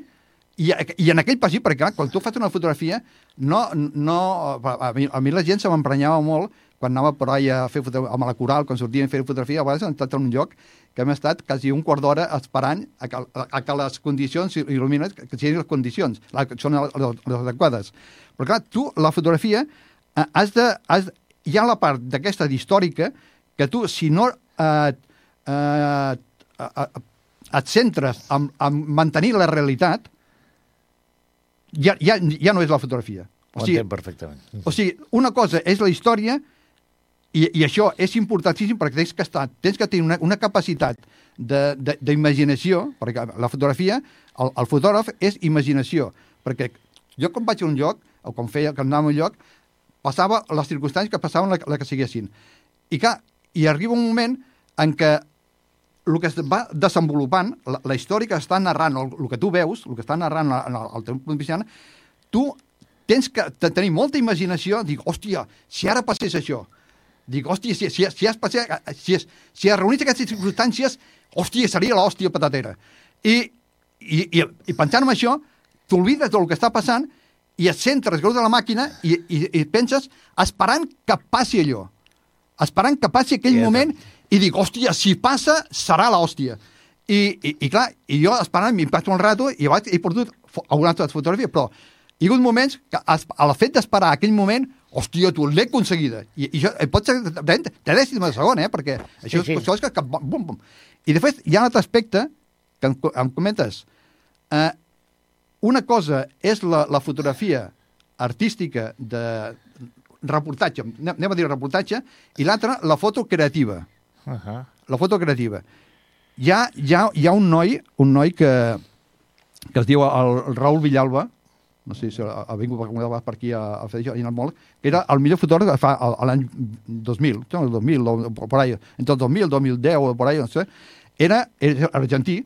i, i en aquell passi, perquè clar, quan tu fas una fotografia, no, no, a, mi, a mi la gent se m'emprenyava molt quan anava per allà a fer amb la coral, quan sortien a fer fotografia, a vegades hem estat en un lloc que hem estat quasi un quart d'hora esperant a que, a, que les condicions il·lumines, que, siguin les condicions, la, que són les, les, adequades. Però clar, tu, la fotografia, eh, has de, has, hi ha la part d'aquesta d'històrica que tu, si no eh, eh, eh, et centres en, en mantenir la realitat, ja, ja, ja no és la fotografia. O sigui, perfectament. o sigui, una cosa és la història i, i això és importantíssim perquè tens que, estar, tens que tenir una, una capacitat de- de- d'imaginació, perquè la fotografia, el, el fotògraf és imaginació, perquè jo quan vaig a un lloc, o quan feia, quan anava a un lloc, passava les circumstàncies que passaven la, la que siguessin. I clar, i arriba un moment en què el que es va desenvolupant, la, la història que està narrant, el, el que tu veus, el que està narrant el, el teu punt de tu tens que te- tenir molta imaginació, dic, hòstia, si ara passés això, dic, hòstia, si, si, si, es, passés, si, es, si es reunís aquestes circumstàncies, hòstia, seria l'hòstia patatera. I, i, i, i pensant en això, t'oblides del que està passant i et centres, greus de la màquina i, i, i penses esperant que passi allò. Esperant que passi aquell moment i dic, hòstia, si passa, serà l'hòstia. I, i, I clar, i jo esperant, m'impacto un rato i vaig, he portat alguna altra fotografia, però hi ha hagut moments que la fet d'esperar aquell moment, hòstia, tu l'he aconseguida. I, i això eh, pot ser de, de, de dècima de segon, eh? perquè això Sí, sí. és coses que, que bum, bum. I després hi ha un altre aspecte que em, em comentes. Eh, una cosa és la, la fotografia artística de reportatge, anem a dir reportatge, i l'altra, la foto creativa. Uh -huh. La foto creativa. Hi ha, hi ha, hi ha un noi, un noi que, que es diu el, el Raül Villalba, no sé si ha, vingut per, aquí a, a fer això, molt, que era el millor fotògraf fa l'any 2000, no, el 2000, o por ahí, entre el 2000 i el 2010, o por ahí, no sé, era, era argentí,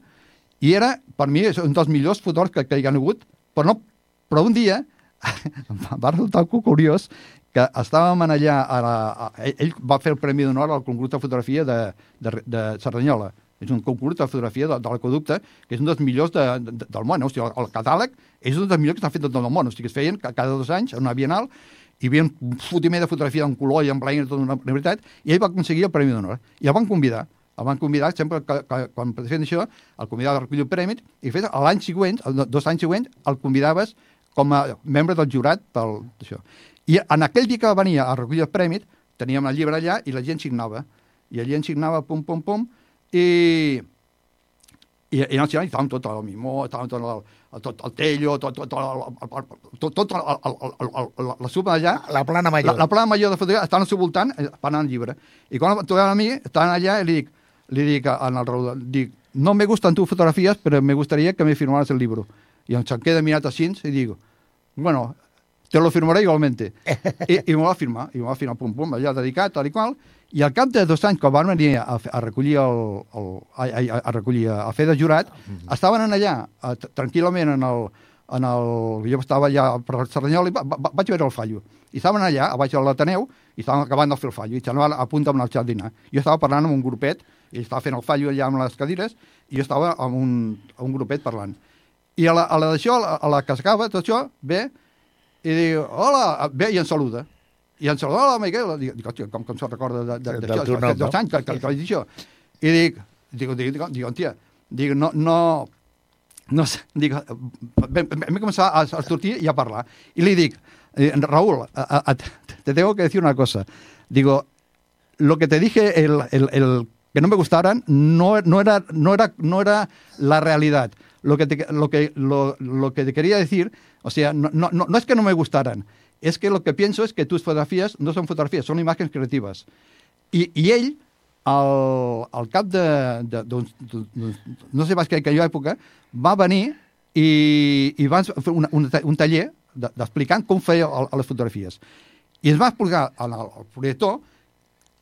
i era, per mi, és un dels millors fotògrafs que, que hi ha hagut, però, no, però un dia va resultar curiós que estàvem allà, a la, a, ell- va fer el Premi d'Honor al concurs de fotografia de, de, de Cerdanyola. És un concurs de fotografia de, de l'Aqueducte, que és un dels millors de, de, del món. O sigui, el, el catàleg és un dels millors que s'han fet de tot el món. O sigui, es feien ca- cada dos anys en una bienal hi havia un fotimer de fotografia en color i en blanc i tota una veritat, i ell va aconseguir el Premi d'Honor. I el van convidar. El van convidar, sempre que, que quan feien això, el convidava a recollir el premi, i fet l'any següent, el, dos anys següents, el convidaves com a membre del jurat pel, això. I en aquell dia que venia a recollir el premi, teníem el llibre allà i la gent signava. I la gent signava, pum, pum, pum, i, i, i en el cinema estàvem tot el mimó, estàvem tot el, tot el tello, tot, tot, el, tot, tot el, el, el, el, la supa d'allà, La plana la, major. la plana major de fotografia estaven al seu voltant eh, parlant el llibre. I quan trobaven a mi, estaven allà i li dic, li dic en el Raúl, dic, no me gustan tus fotografías, pero me gustaría que me firmaras el libro. I em queda mirat així i dic, bueno, te lo firmaré igualmente. I, i m'ho va firmar, i m'ho va firmar, pum, pum, allà dedicat, tal i qual, i al cap de dos anys, quan van venir a, a recollir el, el a, a, a recollir, a fer de jurat, estaven en allà, a, tranquil·lament en el, en el... Jo estava allà per Cerdanyola i va, va, vaig veure el fallo. I estaven allà, a baix de l'Ateneu, i estaven acabant de fer el fallo, i estaven a punt d'anar al dinar. Jo estava parlant amb un grupet, i estava fent el fallo allà amb les cadires, i jo estava amb un, amb un grupet parlant. I a la, a la d'això, a la, a la que s'acaba tot això, ve i diu, hola, ve i em saluda. I em saluda, hola, Miquel. Dic, dic hòstia, com, com se'n recorda de- de- d'això? teu Fa nom, dos anys que, que, que vaig dir això. I dic, dic, dic, dic, dic, hòstia, dic, no, no, no sé, dic, vam, vam començar a, a sortir i a parlar. I li dic, eh, Raúl, a, a, te tengo que decir una cosa. Digo, lo que te dije, el, el, el que no me gustaran, no, no, era, no, era, no era la realidad. Lo que, te, lo, que, lo, lo que te quería decir, o sea, no, no, no es que no me gustaran, es que lo que pienso es que tus fotografías no son fotografías, son imágenes creativas. I, i ell, al, al cap de, de, d'uns- d'uns- no sé pas que aquella època, va venir i, i va fer una, un, un taller de- d'explicant com feia el, les fotografies. I ens va explicar el, el projector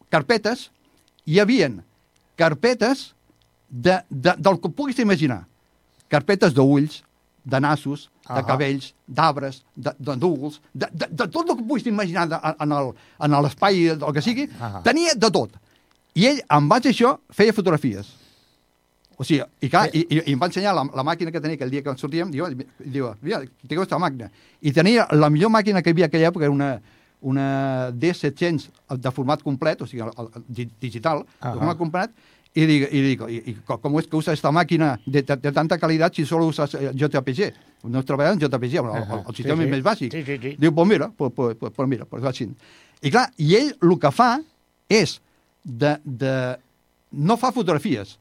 carpetes, hi havien carpetes de, de, del que puguis imaginar. Carpetes d'ulls, de nassos, de Ahà. cabells, d'arbres, de, de núvols, de, de, de tot el que puguis imaginar de, en el- l'espai, el que sigui, Ahà. tenia de tot. I ell, en base a això, feia fotografies. O sigui, i, clar, i, i, i em va ensenyar la, la màquina que tenia aquell dia que sortíem, diu, diu mira, tinc aquesta màquina. I tenia la millor màquina que hi havia aquella època, era una, una D700 de format complet, o sigui, el, el, di- digital, Ahà. de format complet, i dic, i dic i, i com és que usa esta màquina de, de, de tanta qualitat si solo usas eh, JPG? No treballant en JPG, el, el, el, sistema Sí, sí. més bàsic. Sí, sí, sí. Diu, pues mira, pues, pues, pues, pues mira, pues així. I clar, i ell el que fa és de, de no fa fotografies,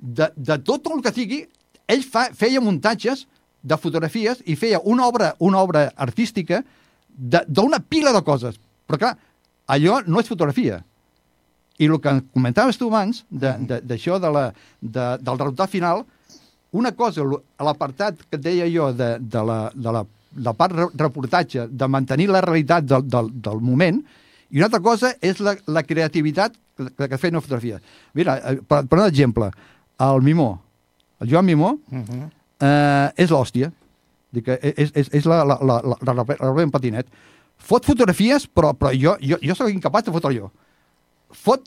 de, de tot el que sigui, ell fa, feia muntatges de fotografies i feia una obra, una obra artística d'una pila de coses. Però clar, allò no és fotografia. I el que comentaves tu abans, de- de- d'això de, de, la, de, del resultat final, una cosa, l'apartat que deia jo de, de, la, de la, la part re- reportatge, de mantenir la realitat del, del, del moment, i una altra cosa és la, la creativitat que, que, feia una fotografia. Mira, eh, per, per un exemple, el Mimó, el Joan Mimó, Uh -huh. eh, és l'hòstia. És, és, és la, la, la, la, la, la, la patinet. Fot fotografies, però, però jo, jo, jo sóc incapaç de fotre jo. Fot...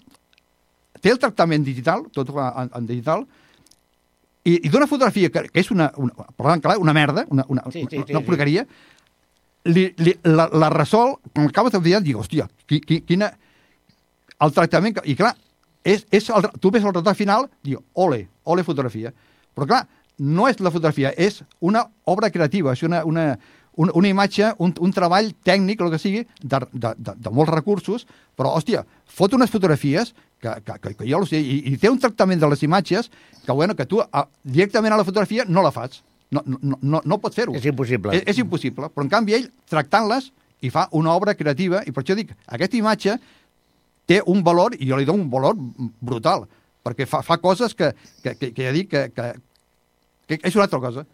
Té el tractament digital, tot en, en digital, i, i d'una fotografia que, que és una, una, parlant clar, una merda, una, una, Sí, sí, una, sí, una sí. porqueria, li, li, la, la resol, quan acabes de dir, dic, hòstia, qui, qui, quina... El tractament... Que, I clar, és, és el, tu ves el resultat final, diu, ole, ole fotografia. Però clar, no és la fotografia, és una obra creativa, és una, una, una, una imatge, un, un treball tècnic, el que sigui, de, de, de, de molts recursos, però, hòstia, fot unes fotografies que, que, que, que jo ho sé, i, i té un tractament de les imatges que, bueno, que tu a, directament a la fotografia no la fas. No, no, no, no, no pots fer-ho. És impossible. És, és impossible. Però, en canvi, ell, tractant-les, i fa una obra creativa, i per això dic, aquesta imatge té un valor, i jo li dono un valor brutal, perquè fa, fa coses que, que, que, que ja dic que, que, que és una altra cosa.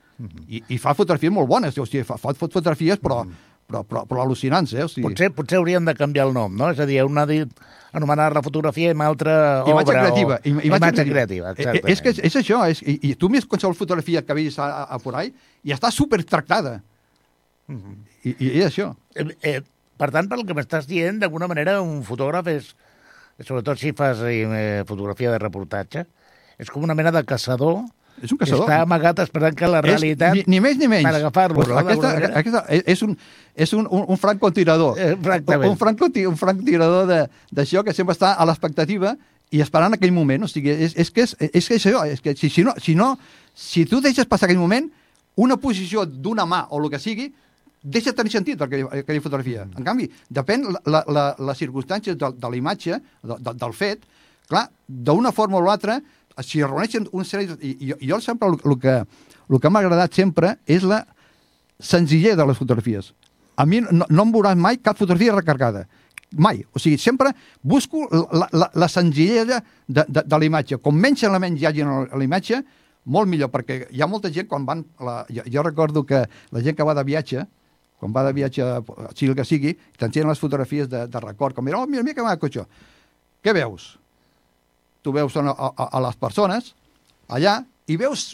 I, I fa fotografies molt bones, o sigui, fa, fa fotografies però, però, però, però al·lucinants, eh? O sigui, Potser, potser hauríem de canviar el nom, no? És a dir, una dit anomenar la fotografia una altra obra. imatge creativa. O... im- Imatge, creativa, Eh, exactament. És, que és, és això, és, i, i tu mires qualsevol fotografia que veus a, a, a por ahí i està super tractada. I, I és això. Eh, eh, per tant, pel que m'estàs dient, d'alguna manera un fotògraf és, sobretot si fas eh, fotografia de reportatge, és com una mena de caçador És un caçador. Està amagat esperant que la realitat... És, ni, ni més ni menys. per agafar-lo, Pues aquesta, aquesta, és un, és un, un, un francotirador. Eh, exactament. Un, franco, un francotirador de- d'això que sempre està a l'expectativa i esperant aquell moment. O sigui, és, és que és, és que és això, és que si, si, no, si no, si tu deixes passar aquell moment, una posició d'una mà o el que sigui, deixa de tenir sentit aquella, aquella fotografia. En canvi, depèn la, la, la, les circumstàncies de, de la imatge, de, de, del fet, clar, d'una forma o l'altra, es reuneixen un sèrie... I, i, i jo sempre el, que, el que m'ha agradat sempre és la senzillesa de les fotografies. A mi no, no em veuràs mai cap fotografia recargada. Mai. O sigui, sempre busco la, la, la senzillesa de, de, de la imatge. Com menys elements hi hagi a la imatge, molt millor, perquè hi ha molta gent quan van... La, jo, jo recordo que la gent que va de viatge, quan va de viatge, sigui el que sigui, t'ensenyen les fotografies de, de record, com mira, oh, mira, mira que maco això. Què veus? Tu veus a, a, a les persones allà i veus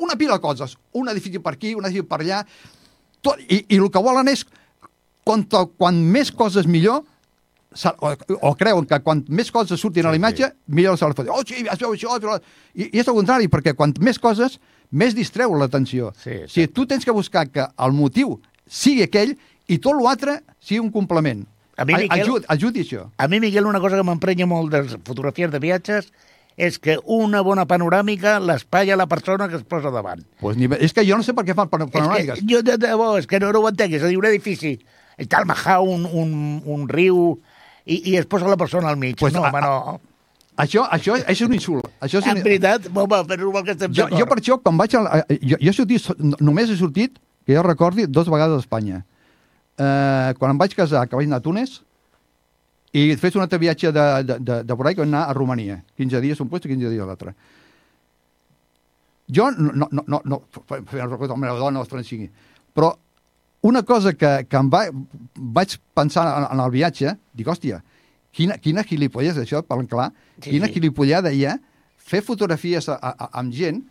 una pila de coses, un edifici per aquí, un edifici per allà, tot, i, i el que volen és quan, quan més coses millor, o, o creuen que quan més coses surtin a la Sí, imatge, millor se les foto. Oh, sí, es veu això, es veu... I, I és el contrari, perquè quan més coses, més distreu l'atenció. Sí, si tu tens que buscar que el motiu sigui aquell i tot l'altre sigui un complement. A mi, Miquel- Ajud, ajudi això. A mi, Miguel, una cosa que m'emprenya molt de fotografies de viatges és que una bona panoràmica l'espatlla la persona que es posa davant. Pues ni, és que jo no sé per què fan pan- És que, panoràmiques. jo de debò, és que no, no ho entenc. És a dir, un edifici, i tal, Mahà, un, un, un riu, i, i es posa la persona al mig. Pues no, a- home, no. Això, això és un insult. Això és un... En veritat, home, però igual que estem Jo, jo per això, quan vaig... A, a- jo, jo he sortit, no- només he sortit, que jo recordi, dos vegades a Espanya. Eh, quan em vaig casar, que vaig anar a Túnez, i fes un altre viatge de, de, de, de por ahí, que vaig anar a Romania. 15 dies un puesto i 15 dies l'altre. Jo no, no, no, no, no feia un record amb la dona, els sigui. Però una cosa que, que em va, vaig pensar en, en el viatge, dic, hòstia, quina, quina gilipollesa, això, parlant clar, Sí, quina sí. gilipollada hi ha fer fotografies a, a, amb gent,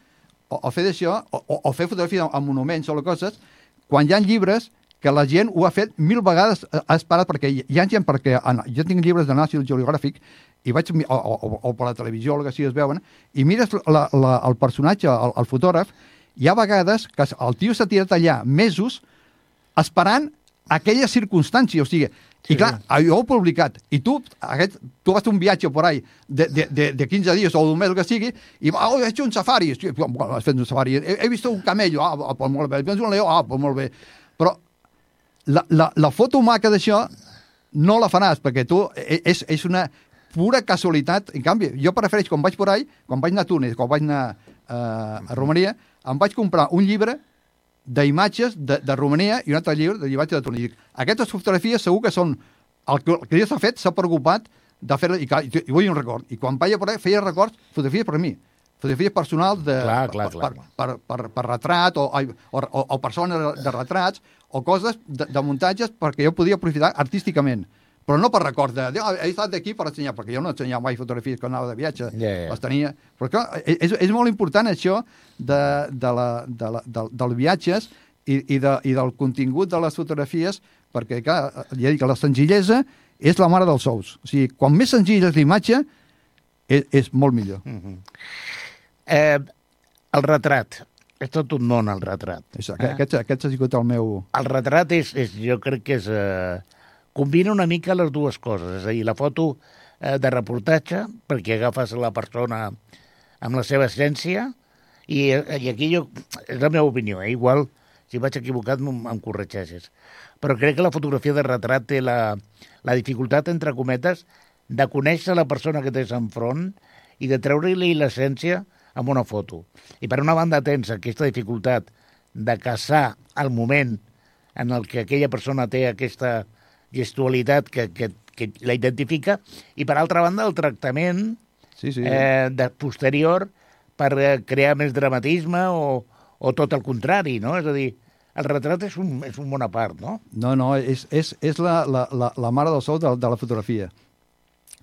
o, o fer d'això, o, o- o fer fotografies amb, monuments o coses, quan hi ha llibres que la gent ho ha fet mil vegades, ha ha esperat, perquè hi ha gent, perquè jo tinc llibres de National Geographic, i vaig, o, o, o, per la televisió, o que sigui, es veuen, i mires la, la, el personatge, el, el fotògraf, hi ha vegades que el tio s'ha tirat allà mesos esperant aquella circumstància, o sigui, Sí, i clar, jo ho he publicat, i tu, aquest, tu vas fer un viatge por ahí de, de, de, de 15 dies o d'un mes, que sigui, i va, oh, he hecho un safari, sí, bueno, has fet un safari, he, he vist un camello, ah, ah, pues molt bé, he vist un leó, ah, pues molt bé, però la, la, la foto maca d'això no la faràs, perquè tu, e- és, és una pura casualitat, en canvi, jo prefereix, quan vaig por ahí, quan vaig anar a Túnez, quan vaig anar eh, a Romania, em vaig comprar un llibre d'imatges de, de Romania i un altre llibre de imatges de Túnez. Aquestes fotografies segur que són... El que, el que ja s'ha fet s'ha preocupat de fer i, i, i vull un record. I quan vaig a por ahí, feia records, fotografies per a mi fotografies personals de, Clar, clar, per, clar. Per, per, per, per retrat o, o, o, o persones de, retrats o coses de, de muntatges perquè jo podia aprofitar artísticament però no per record de, de "Ah, he estat d'aquí per ensenyar, perquè jo no ensenyava mai fotografies quan anava de viatge, Ja, ja. les tenia. Però clar, és, és molt important això de, de la, de la, de, dels viatges i, i, de, i del contingut de les fotografies, perquè, clar, ja dic, la senzillesa és la mare dels sous. O sigui, quan més senzilla és l'imatge, és, és molt millor. Mhm. Eh, el retrat. És tot un món, el retrat. Això, eh? aquest, aquest ha sigut el meu... El retrat és, és jo crec que és... Eh, combina una mica les dues coses. És a dir, la foto eh, de reportatge, perquè agafes la persona amb la seva essència, i, i aquí jo... És la meva opinió, eh? Igual, si vaig equivocat, em, em corregeixes. Però crec que la fotografia de retrat té la, la dificultat, entre cometes, de conèixer la persona que tens enfront i de treure-li l'essència amb una foto. I per una banda tens aquesta dificultat de caçar el moment en el que aquella persona té aquesta gestualitat que, que, que la identifica, i per altra banda el tractament Sí, sí. eh, de posterior per eh, crear més dramatisme o, o tot el contrari, no? És a dir, el retrat és un, és un bon a part, no? No, no, és, és, és la, la, la, la mare del sou de, de la fotografia.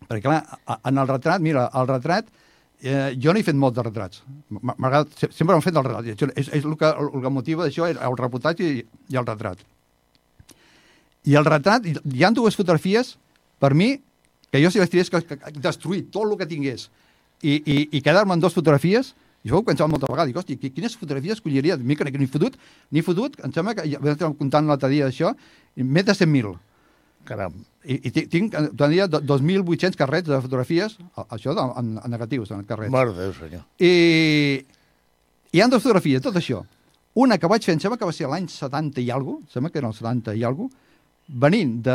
Perquè, clar, en el retrat, mira, el retrat, eh, jo no he fet molt de retrats. M'agrada, se- sempre m'han fet el retrat. És, és el, que, el que motiva d'això, el reportatge i, i el retrat. I el retrat, hi- hi ha dues fotografies, per mi, que jo si les tirés que, que, que destruir tot el que tingués i, i, i quedar-me en dues fotografies, jo ho pensava moltes vegades, dic, qui- quines fotografies escolliria? Mica, ni, ni fotut, ni fotut, em sembla que, ja vam comptant l'altre dia d'això, més de 100.000. Caram. I, i tinc, tinc eh, tenia do- 2.800 carrets de fotografies, a- això de, en, en negatius, en carrets. Mare de Déu, senyor. I hi ha dues fotografies, tot això. Una que vaig fer, em sembla que va ser l'any 70 i alguna cosa, sembla que era el 70 i alguna cosa, venint de...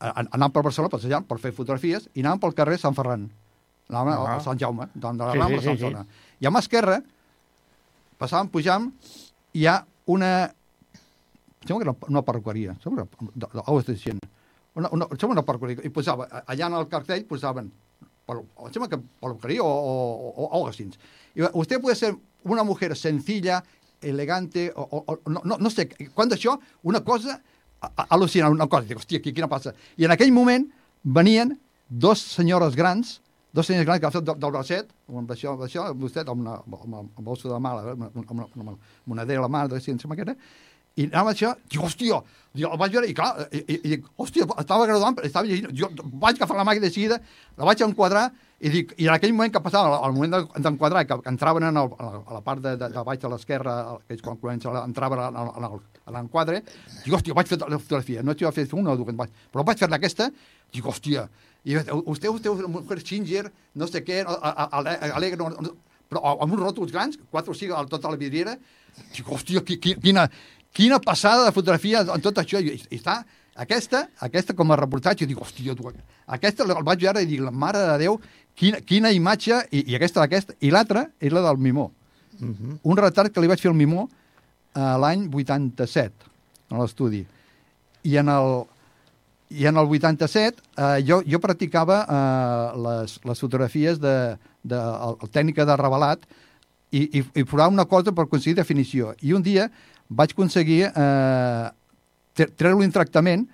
a- Anàvem per Barcelona, passejant, per fer fotografies, i anàvem pel carrer Sant Ferran. Anàvem Ah. a Sant Jaume, de de la Sí, Rambla sí, a Sant sí, sí. Zona. I a mà esquerra, passàvem, pujàvem, hi ha una... Sembla que era una perruqueria, sembla que de, de, una, una, sembla una perruqueria, i posava, allà en el cartell posaven, em sembla que perruqueria o, o, o, o así. Y usted puede ser una mujer sencilla, elegante, o, o, o no, no, no sé, quan d'això, una cosa a- a- al·lucinant, una cosa, dic, hòstia, qui- quina passa? I en aquell moment venien dos senyores grans, dos senyors grans que han fet del, del bracet, amb això, amb això, vostè, amb una, amb, amb, amb bolso de mà, amb, amb, amb, amb una monedera a la mà, de sembla que era, i anava això, dic, hòstia, dic, vaig veure, i clar, i, i, i dic, hòstia, estava graduant, estava llegint, jo vaig agafar la màquina de seguida, la vaig enquadrar, i dic, i en aquell moment que passava, al moment de- d'enquadrar, que, que entraven en el, a la- a part de, de, de baix de l'esquerra, que és quan comença, entraven en en a l'enquadre, dic, hòstia, vaig fer la fotografia, no t'hi va fer una o dues, vaig, però vaig fer aquesta, dic, hòstia, i vostè, vostè una mujer singer, no sé què, a- a- a- alegre, no, no, però amb uns ròtols grans, quatre o cinc a tota la vidriera, dic, hòstia, qui- qui- quina, quina passada de fotografia en tot això, i, i està, aquesta, aquesta com a reportatge, dic, hòstia, tu, aquesta el vaig veure i dic, la mare de Déu, quina, quina imatge, i, i aquesta, aquesta, i l'altra és la del Mimó. Un retrat que li vaig fer al Mimó eh, l'any 87, a l'estudi. I en el, i en el 87 eh, jo, jo practicava eh, les, les fotografies de, de, el, el tècnica de revelat i, i, i posava una cosa per aconseguir definició. I un dia vaig aconseguir eh, tre- treure-li un tractament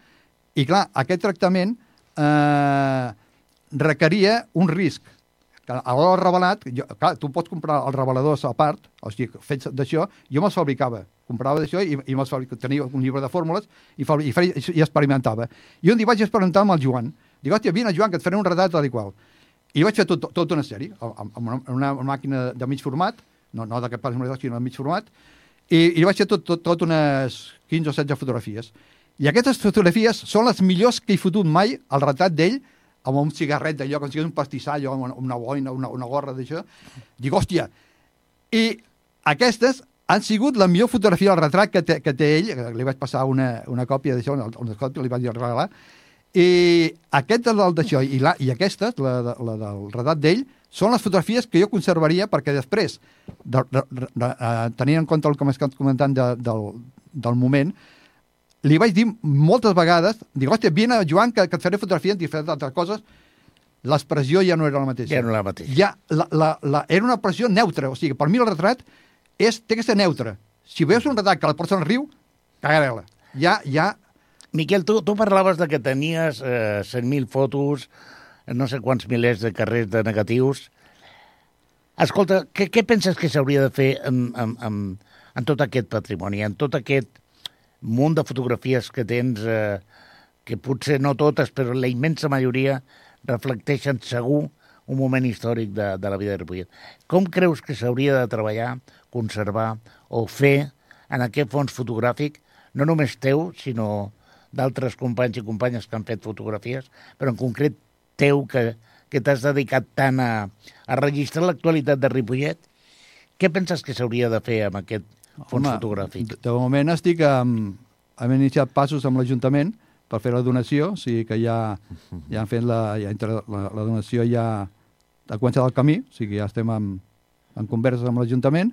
i, clar, aquest tractament eh, requeria un risc. A l'hora del revelat, jo, clar, tu pots comprar els reveladors a part, o sigui, fets d'això, jo me'ls fabricava. Comprava d'això i, i me'ls fabricava. Tenia un llibre de fórmules i, i, i experimentava. I un dia vaig experimentar amb el Joan. Dic, hòstia, vine, Joan, que et faré un retrat tal i qual. I vaig fer tot, tota una sèrie, amb, una, una màquina de mig format, no, no d'aquest pas sinó de mig format, i, i vaig fer tot, tot, tot unes 15 o 16 fotografies. I aquestes fotografies són les millors que he fotut mai al retrat d'ell, amb un cigarret d'allò, com si un pastissall, o una, una boina, una, una gorra d'això. Dic, hòstia, i aquestes han sigut la millor fotografia del retrat que té, que té ell, li vaig passar una, una còpia d'això, una, una còpia li vaig regalar, i aquest del d'això i, la, i aquesta, la, la del retrat d'ell, són les fotografies que jo conservaria perquè després, de, de, de, de, eh, tenint en compte el que m'has comentant de, del, del moment, li vaig dir moltes vegades, dic, hòstia, vine, Joan, que, que et faré fotografies diferents d'altres coses, l'expressió ja no era la mateixa. Ja no la mateixa. Ja, la, la, la, era una pressió neutra, o sigui, per mi el retrat és, té que ser neutre. Si veus un retrat que la persona riu, cagarela. Ja, ja, Miquel, tu, tu parlaves de que tenies eh, 100.000 fotos, no sé quants milers de carrers de negatius. Escolta, què, què penses que s'hauria de fer amb, amb, amb, amb tot aquest patrimoni, amb tot aquest munt de fotografies que tens, eh, que potser no totes, però la immensa majoria reflecteixen segur un moment històric de, de la vida de Ripollet. Com creus que s'hauria de treballar, conservar o fer en aquest fons fotogràfic, no només teu, sinó d'altres companys i companyes que han fet fotografies, però en concret teu, que, que t'has dedicat tant a, a registrar l'actualitat de Ripollet, què penses que s'hauria de fer amb aquest fons fotogràfic? De, moment estic amb... Hem iniciat passos amb l'Ajuntament per fer la donació, o sigui que ja, ja han fet la, ja la, la donació ja ha començat el camí, o sigui ja estem en, en converses amb l'Ajuntament,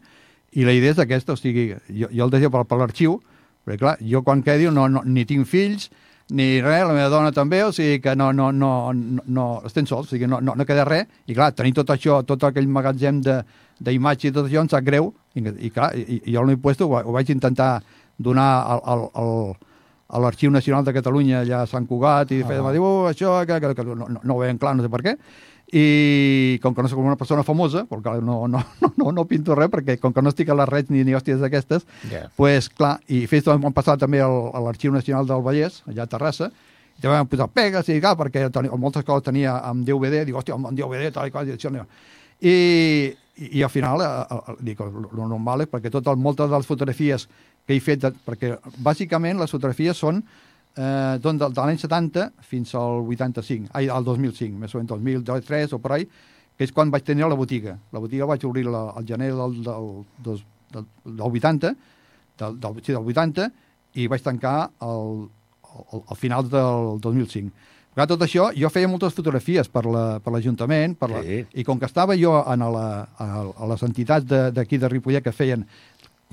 i la idea és aquesta, o sigui, jo, jo el deixo per, per l'arxiu, perquè clar, jo quan quedi no, no, ni tinc fills, ni res, la meva dona també, o sigui que no, no, no, no, no estem sols, o sigui, no, no, no queda res, i clar, tenir tot això, tot aquell magatzem de d'imatge i tot això em sap greu, i, i clar, i, i jo l'he puesto, ho, ho vaig intentar donar al, al, al, a l'Arxiu Nacional de Catalunya allà a Sant Cugat i feia, Ah. ah. diu, oh, això, que, que, que no, no, no ho veien clar, no sé per què, i com que no soc una persona famosa, perquè no, no, no, no, no pinto res, perquè com que no estic a les rets ni, ni hòsties d'aquestes, Ja. pues, clar, i fes vam passar també al, a l'Arxiu Nacional del Vallès, allà a Terrassa, i també vam posar pegues, i clar, perquè tenia, moltes coses tenia amb DVD, dic, hòstia, amb DVD, tal i qual, i això. I, i, i al final, eh, eh, dic, el normal és perquè tot moltes de les fotografies que he fet, perquè bàsicament les fotografies són eh, doncs de, de l'any 70 fins al 85, ai, al 2005, més o menys 2003 o per ahí, que és quan vaig tenir la botiga. La botiga vaig obrir la, al gener del, del, dos, del, del 80, del, del, sí, del 80, i vaig tancar al, al, al final del 2005. Clar, tot això, jo feia moltes fotografies per la- per l'Ajuntament, per la, Sí. i com que estava jo en la, a, a les entitats de- d'aquí de, de Ripollet que feien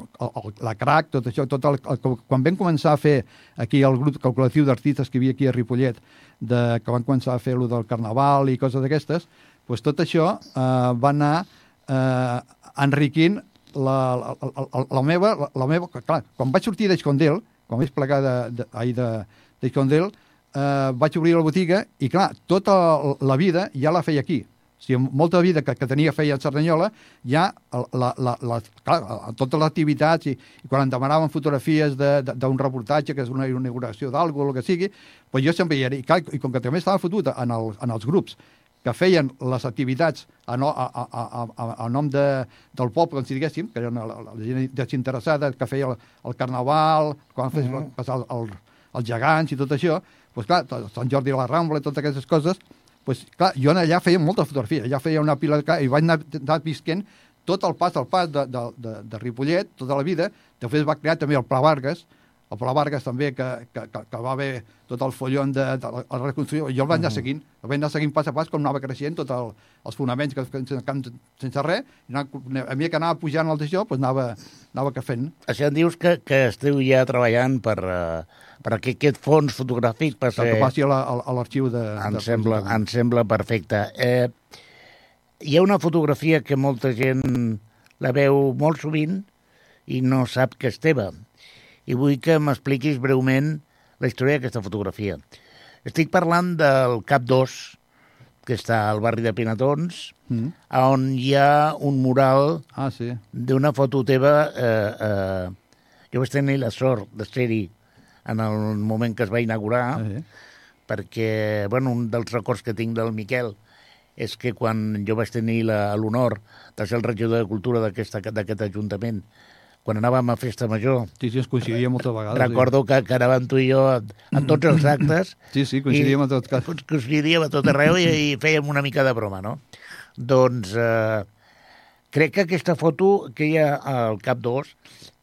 el, el, la crac, tot això, tot el, el, quan vam començar a fer aquí el grup, el col·lectiu d'artistes que hi havia aquí a Ripollet, de, que van començar a fer lo del carnaval i coses d'aquestes, doncs tot això eh, va anar eh, enriquint la, la, la, la, meva, la, la meva... Clar, quan vaig sortir d'Escondel, quan vaig plegar de, de, de, d'Escondel, eh, vaig obrir la botiga i, clar, tota la vida ja la feia aquí. O sigui, molta vida que, que tenia feia a Cerdanyola, ja la, la, la, clar, totes les activitats i, i quan em demanaven fotografies d'un reportatge, que és una inauguració d'algú o el que sigui, doncs jo sempre hi era. I, clar, i com que també estava fotut en, el, en els grups que feien les activitats a, no, a, a, a, a, a nom de, del poble, com si diguéssim, que eren la, la, gent desinteressada, que feia el, el carnaval, quan feia Mhm. passar el, el, els gegants i tot això, doncs clar, Sant Jordi a la Rambla i totes aquestes coses, doncs clar, jo allà feia moltes fotografies, allà feia una pila de... ca- i vaig anar, anar visquent tot el pas del pas de, de, de, de Ripollet, tota la vida, després va crear també el Pla Vargas, el Pla Vargas també, que, que, que, que va haver tot el follon de, de la, la reconstrucció, jo el vaig anar seguint, el vaig anar seguint pas a pas com anava creixent, tot el, els fonaments que, que, que, sense res, i anava, a mi que anava pujant el d'això, doncs anava, anava que fent. Això em dius que, que esteu ja treballant per, uh, per que aquest fons fotogràfic Que, passi... que passi a la- a a l'arxiu de... Em de sembla, em sembla perfecte. Eh, hi ha una fotografia que molta gent la veu molt sovint i no sap que és teva. I vull que m'expliquis breument la història d'aquesta fotografia. Estic parlant del Cap 2, que està al barri de Pinatons, Mm. on hi ha un mural Ah, sí. d'una foto teva. Eh, eh, jo vaig tenir la sort de ser-hi en el moment que es va inaugurar Ah, sí. perquè bueno, un dels records que tinc del Miquel és que quan jo vaig tenir l'honor de ser el regidor de Cultura d'aquest Ajuntament, quan anàvem a Festa Major, Sí, sí, ens coincidia moltes vegades. recordo que, que anàvem tu i jo a, a tots els actes, Sí, sí, coincidíem I- en tot cas. Coincidíem a tot arreu i, i fèiem una mica de broma, no? Doncs eh, crec que aquesta foto que hi ha al Cap 2,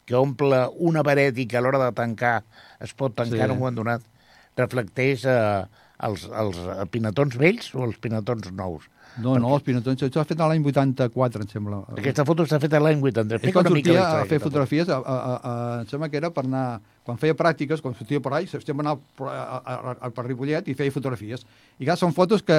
que omple una paret i que a l'hora de tancar es pot tancar Sí. en un moment donat, reflecteix eh, els, els pinatons vells o els pinatons nous? No, no, els pinatons, això s'ha fet l'any 84, em sembla. Aquesta foto està feta l'any 80. És Explica quan sortia a fer fotografies, a, a, a, em sembla que era per anar... Quan feia pràctiques, quan sortia per ahí, sempre anava per, a, a, a, per Ripollet i feia fotografies. I clar, són fotos que,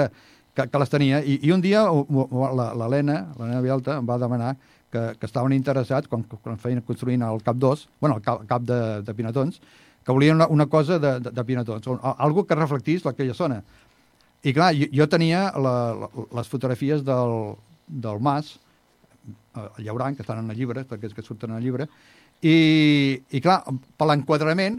que, que les tenia. I, i un dia l'Helena, l'Helena Vialta, em va demanar que, que estaven interessats, quan, quan feien construint el Cap 2, bueno, el Cap, cap de, de Pinatons, que volien una, una cosa de, de, de Pinatons, o- algo que reflectís aquella zona. I clar, jo, jo tenia la, la, les fotografies del, del Mas, eh, el Llauran, que estan en el llibre, perquè és que surten en el llibre, i, i clar, per l'enquadrament,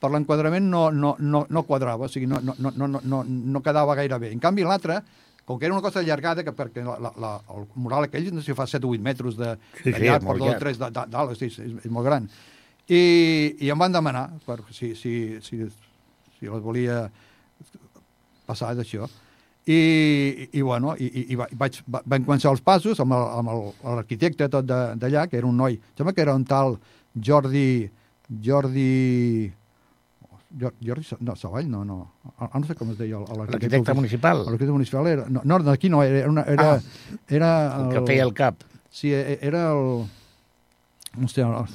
per l'enquadrament no, no, no, no quadrava, o sigui, no, no, no, no, no, no quedava gaire bé. En canvi, l'altre, com que era una cosa allargada, que perquè la, la, la, el mural aquell no sé si fa 7 o 8 metres de, Sí, de sí, llarg, és per molt dos o llarg. tres de, de, dalt, sí, és, és molt gran. I, I em van demanar per, si, si, si, si les volia passar d'això. I, i, bueno, i, i, i va- vaig, va, van començar els passos amb el- el- l'arquitecte tot de- d'allà, que era un noi, em sembla que era un tal Jordi... Jordi... Jor- Jordi, no, Savall, no, no. Ah, no sé com es deia el- l'arquitecte. Municipal, L'arquitecte municipal era... No, no d'aquí no, era, una, era, Ah. era el que feia el cap. Sí, e- era el... Hòstia, el...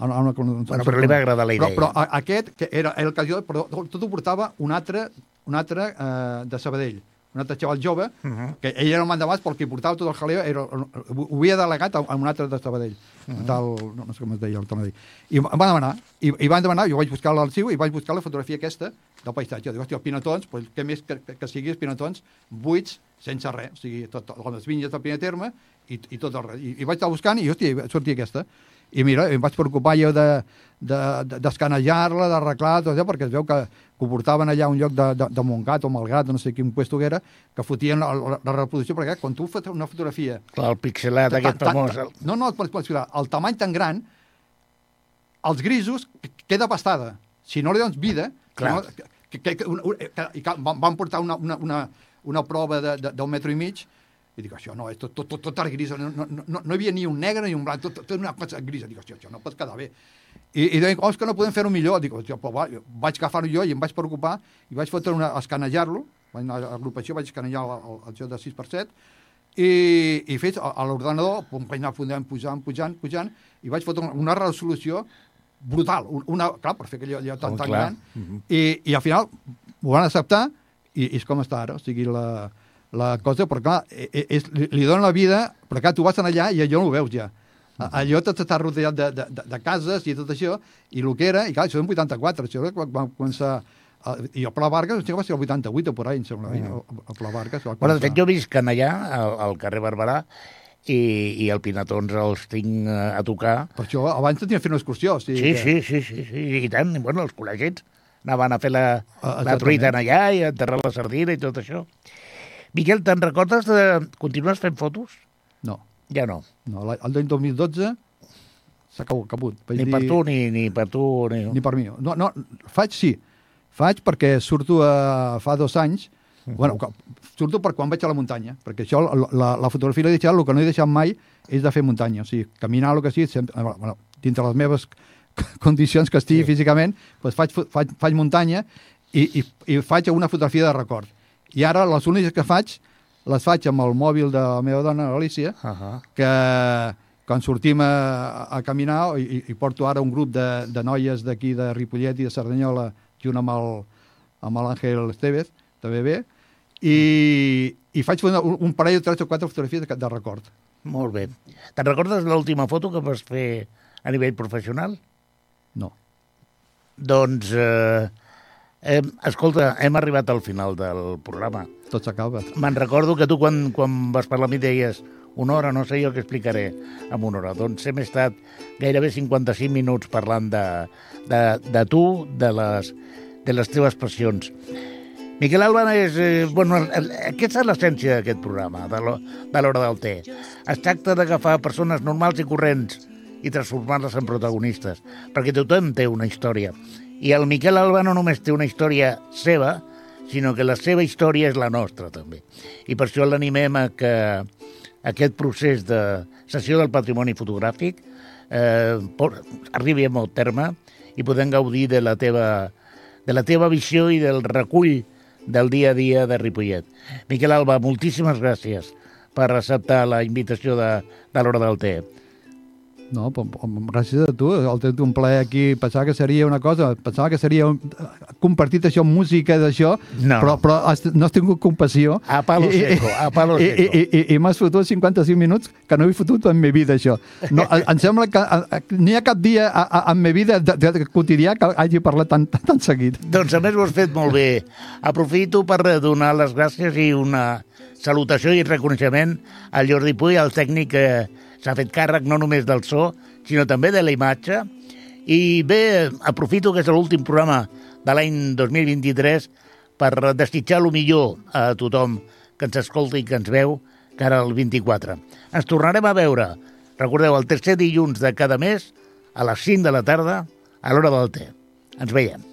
Ara, ara, no, Bueno, però li va agradar la però, idea. però a- aquest, que era el que jo, però tot ho portava un altre, un altre eh, de Sabadell, un altre xaval jove, Uh -huh. que ell era el mandamàs, però el que portava tot el jaleo era, ho havia delegat a, a un altre de Sabadell, un tal, no, no sé com es deia, el dir. I em van demanar, i, i van demanar, jo vaig buscar l'arxiu i vaig buscar la fotografia aquesta del paisatge. Dic, hòstia, els pinatons, pues, què més que, que, que siguis pinatons buits, sense res, o sigui, tot, tot, les vinyes del primer terme i, i tot el res. I, I vaig estar buscant i, hòstia, sortia aquesta. I mira, em vaig preocupar jo de, de, de, d'escanejar-la, d'arreglar, tot això, perquè es veu que que ho portaven allà a un lloc de, de, de Montgat o Malgrat, o no sé quin puesto que era, que fotien la, la, la reproducció, perquè quan tu fas una fotografia... Clar, el pixelat aquest famós. ta- No, no, pots filar. El tamany tan gran, els grisos, que- queda pastada. Si no li dones vida... Clar. No, que, que, que, una, que, i que van, van portar una, una, una, una prova de- de- d'un metro i mig i dic, això no, és tot, tot, tot, tot gris, no, no, no, no hi havia ni un negre ni un blanc, tot, tot, tot una cosa grisa. Dic, això, això no pot quedar bé. I, i deien, oh, és que no podem fer-ho millor. Dic, "Hòstia, però va, vaig agafar-ho jo i em vaig preocupar i vaig fotre una, escanejar-lo, vaig anar a l'agrupació, vaig escanejar el, el, el joc de 6x7 i, i fet a, a l'ordenador, anar pujant, pujant, pujant, pujant, i vaig fotre una, una resolució brutal, un- una, clar, per fer aquell allò tan, Oh, tan clar. gran, i, i al final ho van acceptar i, i és com està ara, o sigui, la, la cosa, però clar, e- e- és, li, li dona la vida, però clar, tu vas allà i allò no ho veus ja. Allò tot està rodeat de, de, de, de cases i tot això, i el que era, i clar, això en 84, això era quan van començar... eh, I el Pla Vargas, que va ser el 88 o ahí, em sembla, mm. el, el Pla Vargas. va Bueno, de fet, començar. jo visc allà, al, al carrer Barberà, i, i el Pinatons els tinc eh, a tocar. Per això, abans tenia fer una excursió. O sigui Sí, que... sí, sí, sí, sí, i tant. I, bueno, els col·legits anaven a fer la, Ah, la truita allà i a enterrar la sardina i tot això. Miquel, te'n recordes de... Continues fent fotos? No, Ja no. no el d'any 2012 s'ha acabut. Vaig Ni dir- per tu, ni, ni per tu, ni... Ni per mi. No, no, faig sí. Faig perquè surto a, fa dos anys, uh -huh. bueno, que- surto per quan vaig a la muntanya, perquè això, la, la, la fotografia l'he deixat, el que no he deixat mai és de fer muntanya, o sigui, caminar el que sigui, sempre, eh, bueno, dintre les meves condicions que estigui sí. físicament, doncs faig, faig, faig muntanya i, i, i faig una fotografia de record. I ara les úniques que faig, les faig amb el mòbil de la meva dona, l'Alicia, Uh -huh. que quan sortim a, a caminar, i, i porto ara un grup de, de noies d'aquí de Ripollet i de Cerdanyola, junt amb el- amb l'Àngel Estevez, també bé, i, i faig una, un, un parell de tres o quatre fotografies de, de record. Molt bé. Te'n recordes l'última foto que vas fer a nivell professional? No. Doncs, eh, hem, escolta, hem arribat al final del programa. Tot s'acaba. Me'n recordo que tu quan, quan vas parlar amb mi deies una hora, no sé jo què explicaré en una hora. Doncs hem estat gairebé 55 minuts parlant de, de, de tu, de les, de les teves passions. Miquel Alba és... Eh, bueno, aquesta és l'essència d'aquest programa, de l'ho- de l'hora del té. Es tracta d'agafar persones normals i corrents i transformar-les en protagonistes, perquè tothom té una història. I el Miquel Alba no només té una història seva, sinó que la seva història és la nostra, també. I per això l'animem a que aquest procés de sessió del patrimoni fotogràfic eh, arribi a molt terme i podem gaudir de la teva, de la teva visió i del recull del dia a dia de Ripollet. Miquel Alba, moltíssimes gràcies per acceptar la invitació de, de l'hora del té. No, gràcies a tu, el tret un plaer aquí, pensava que seria una cosa, pensava que seria un, compartit això, música d'això, No. però, però has, no has tingut compassió. A palo I- i- seco, a palo i, seco. I, i, i m'has fotut 55 minuts que no he fotut en ma vida, això. No, em- em sembla que a- a- n'hi ha cap dia a, a, en ma vida de, de, de quotidià que hagi parlat tan, tan, tan seguit. Doncs a més ho has fet molt bé. Aprofito per donar les gràcies i una salutació i reconeixement al Jordi Puy, el tècnic que s'ha fet càrrec no només del so, sinó també de la imatge. I bé, aprofito que és l'últim programa de l'any 2023 per desitjar el millor a tothom que ens escolta i que ens veu cara al 24. Ens tornarem a veure, recordeu, el tercer dilluns de cada mes a les 5 de la tarda a l'hora del té. Ens veiem.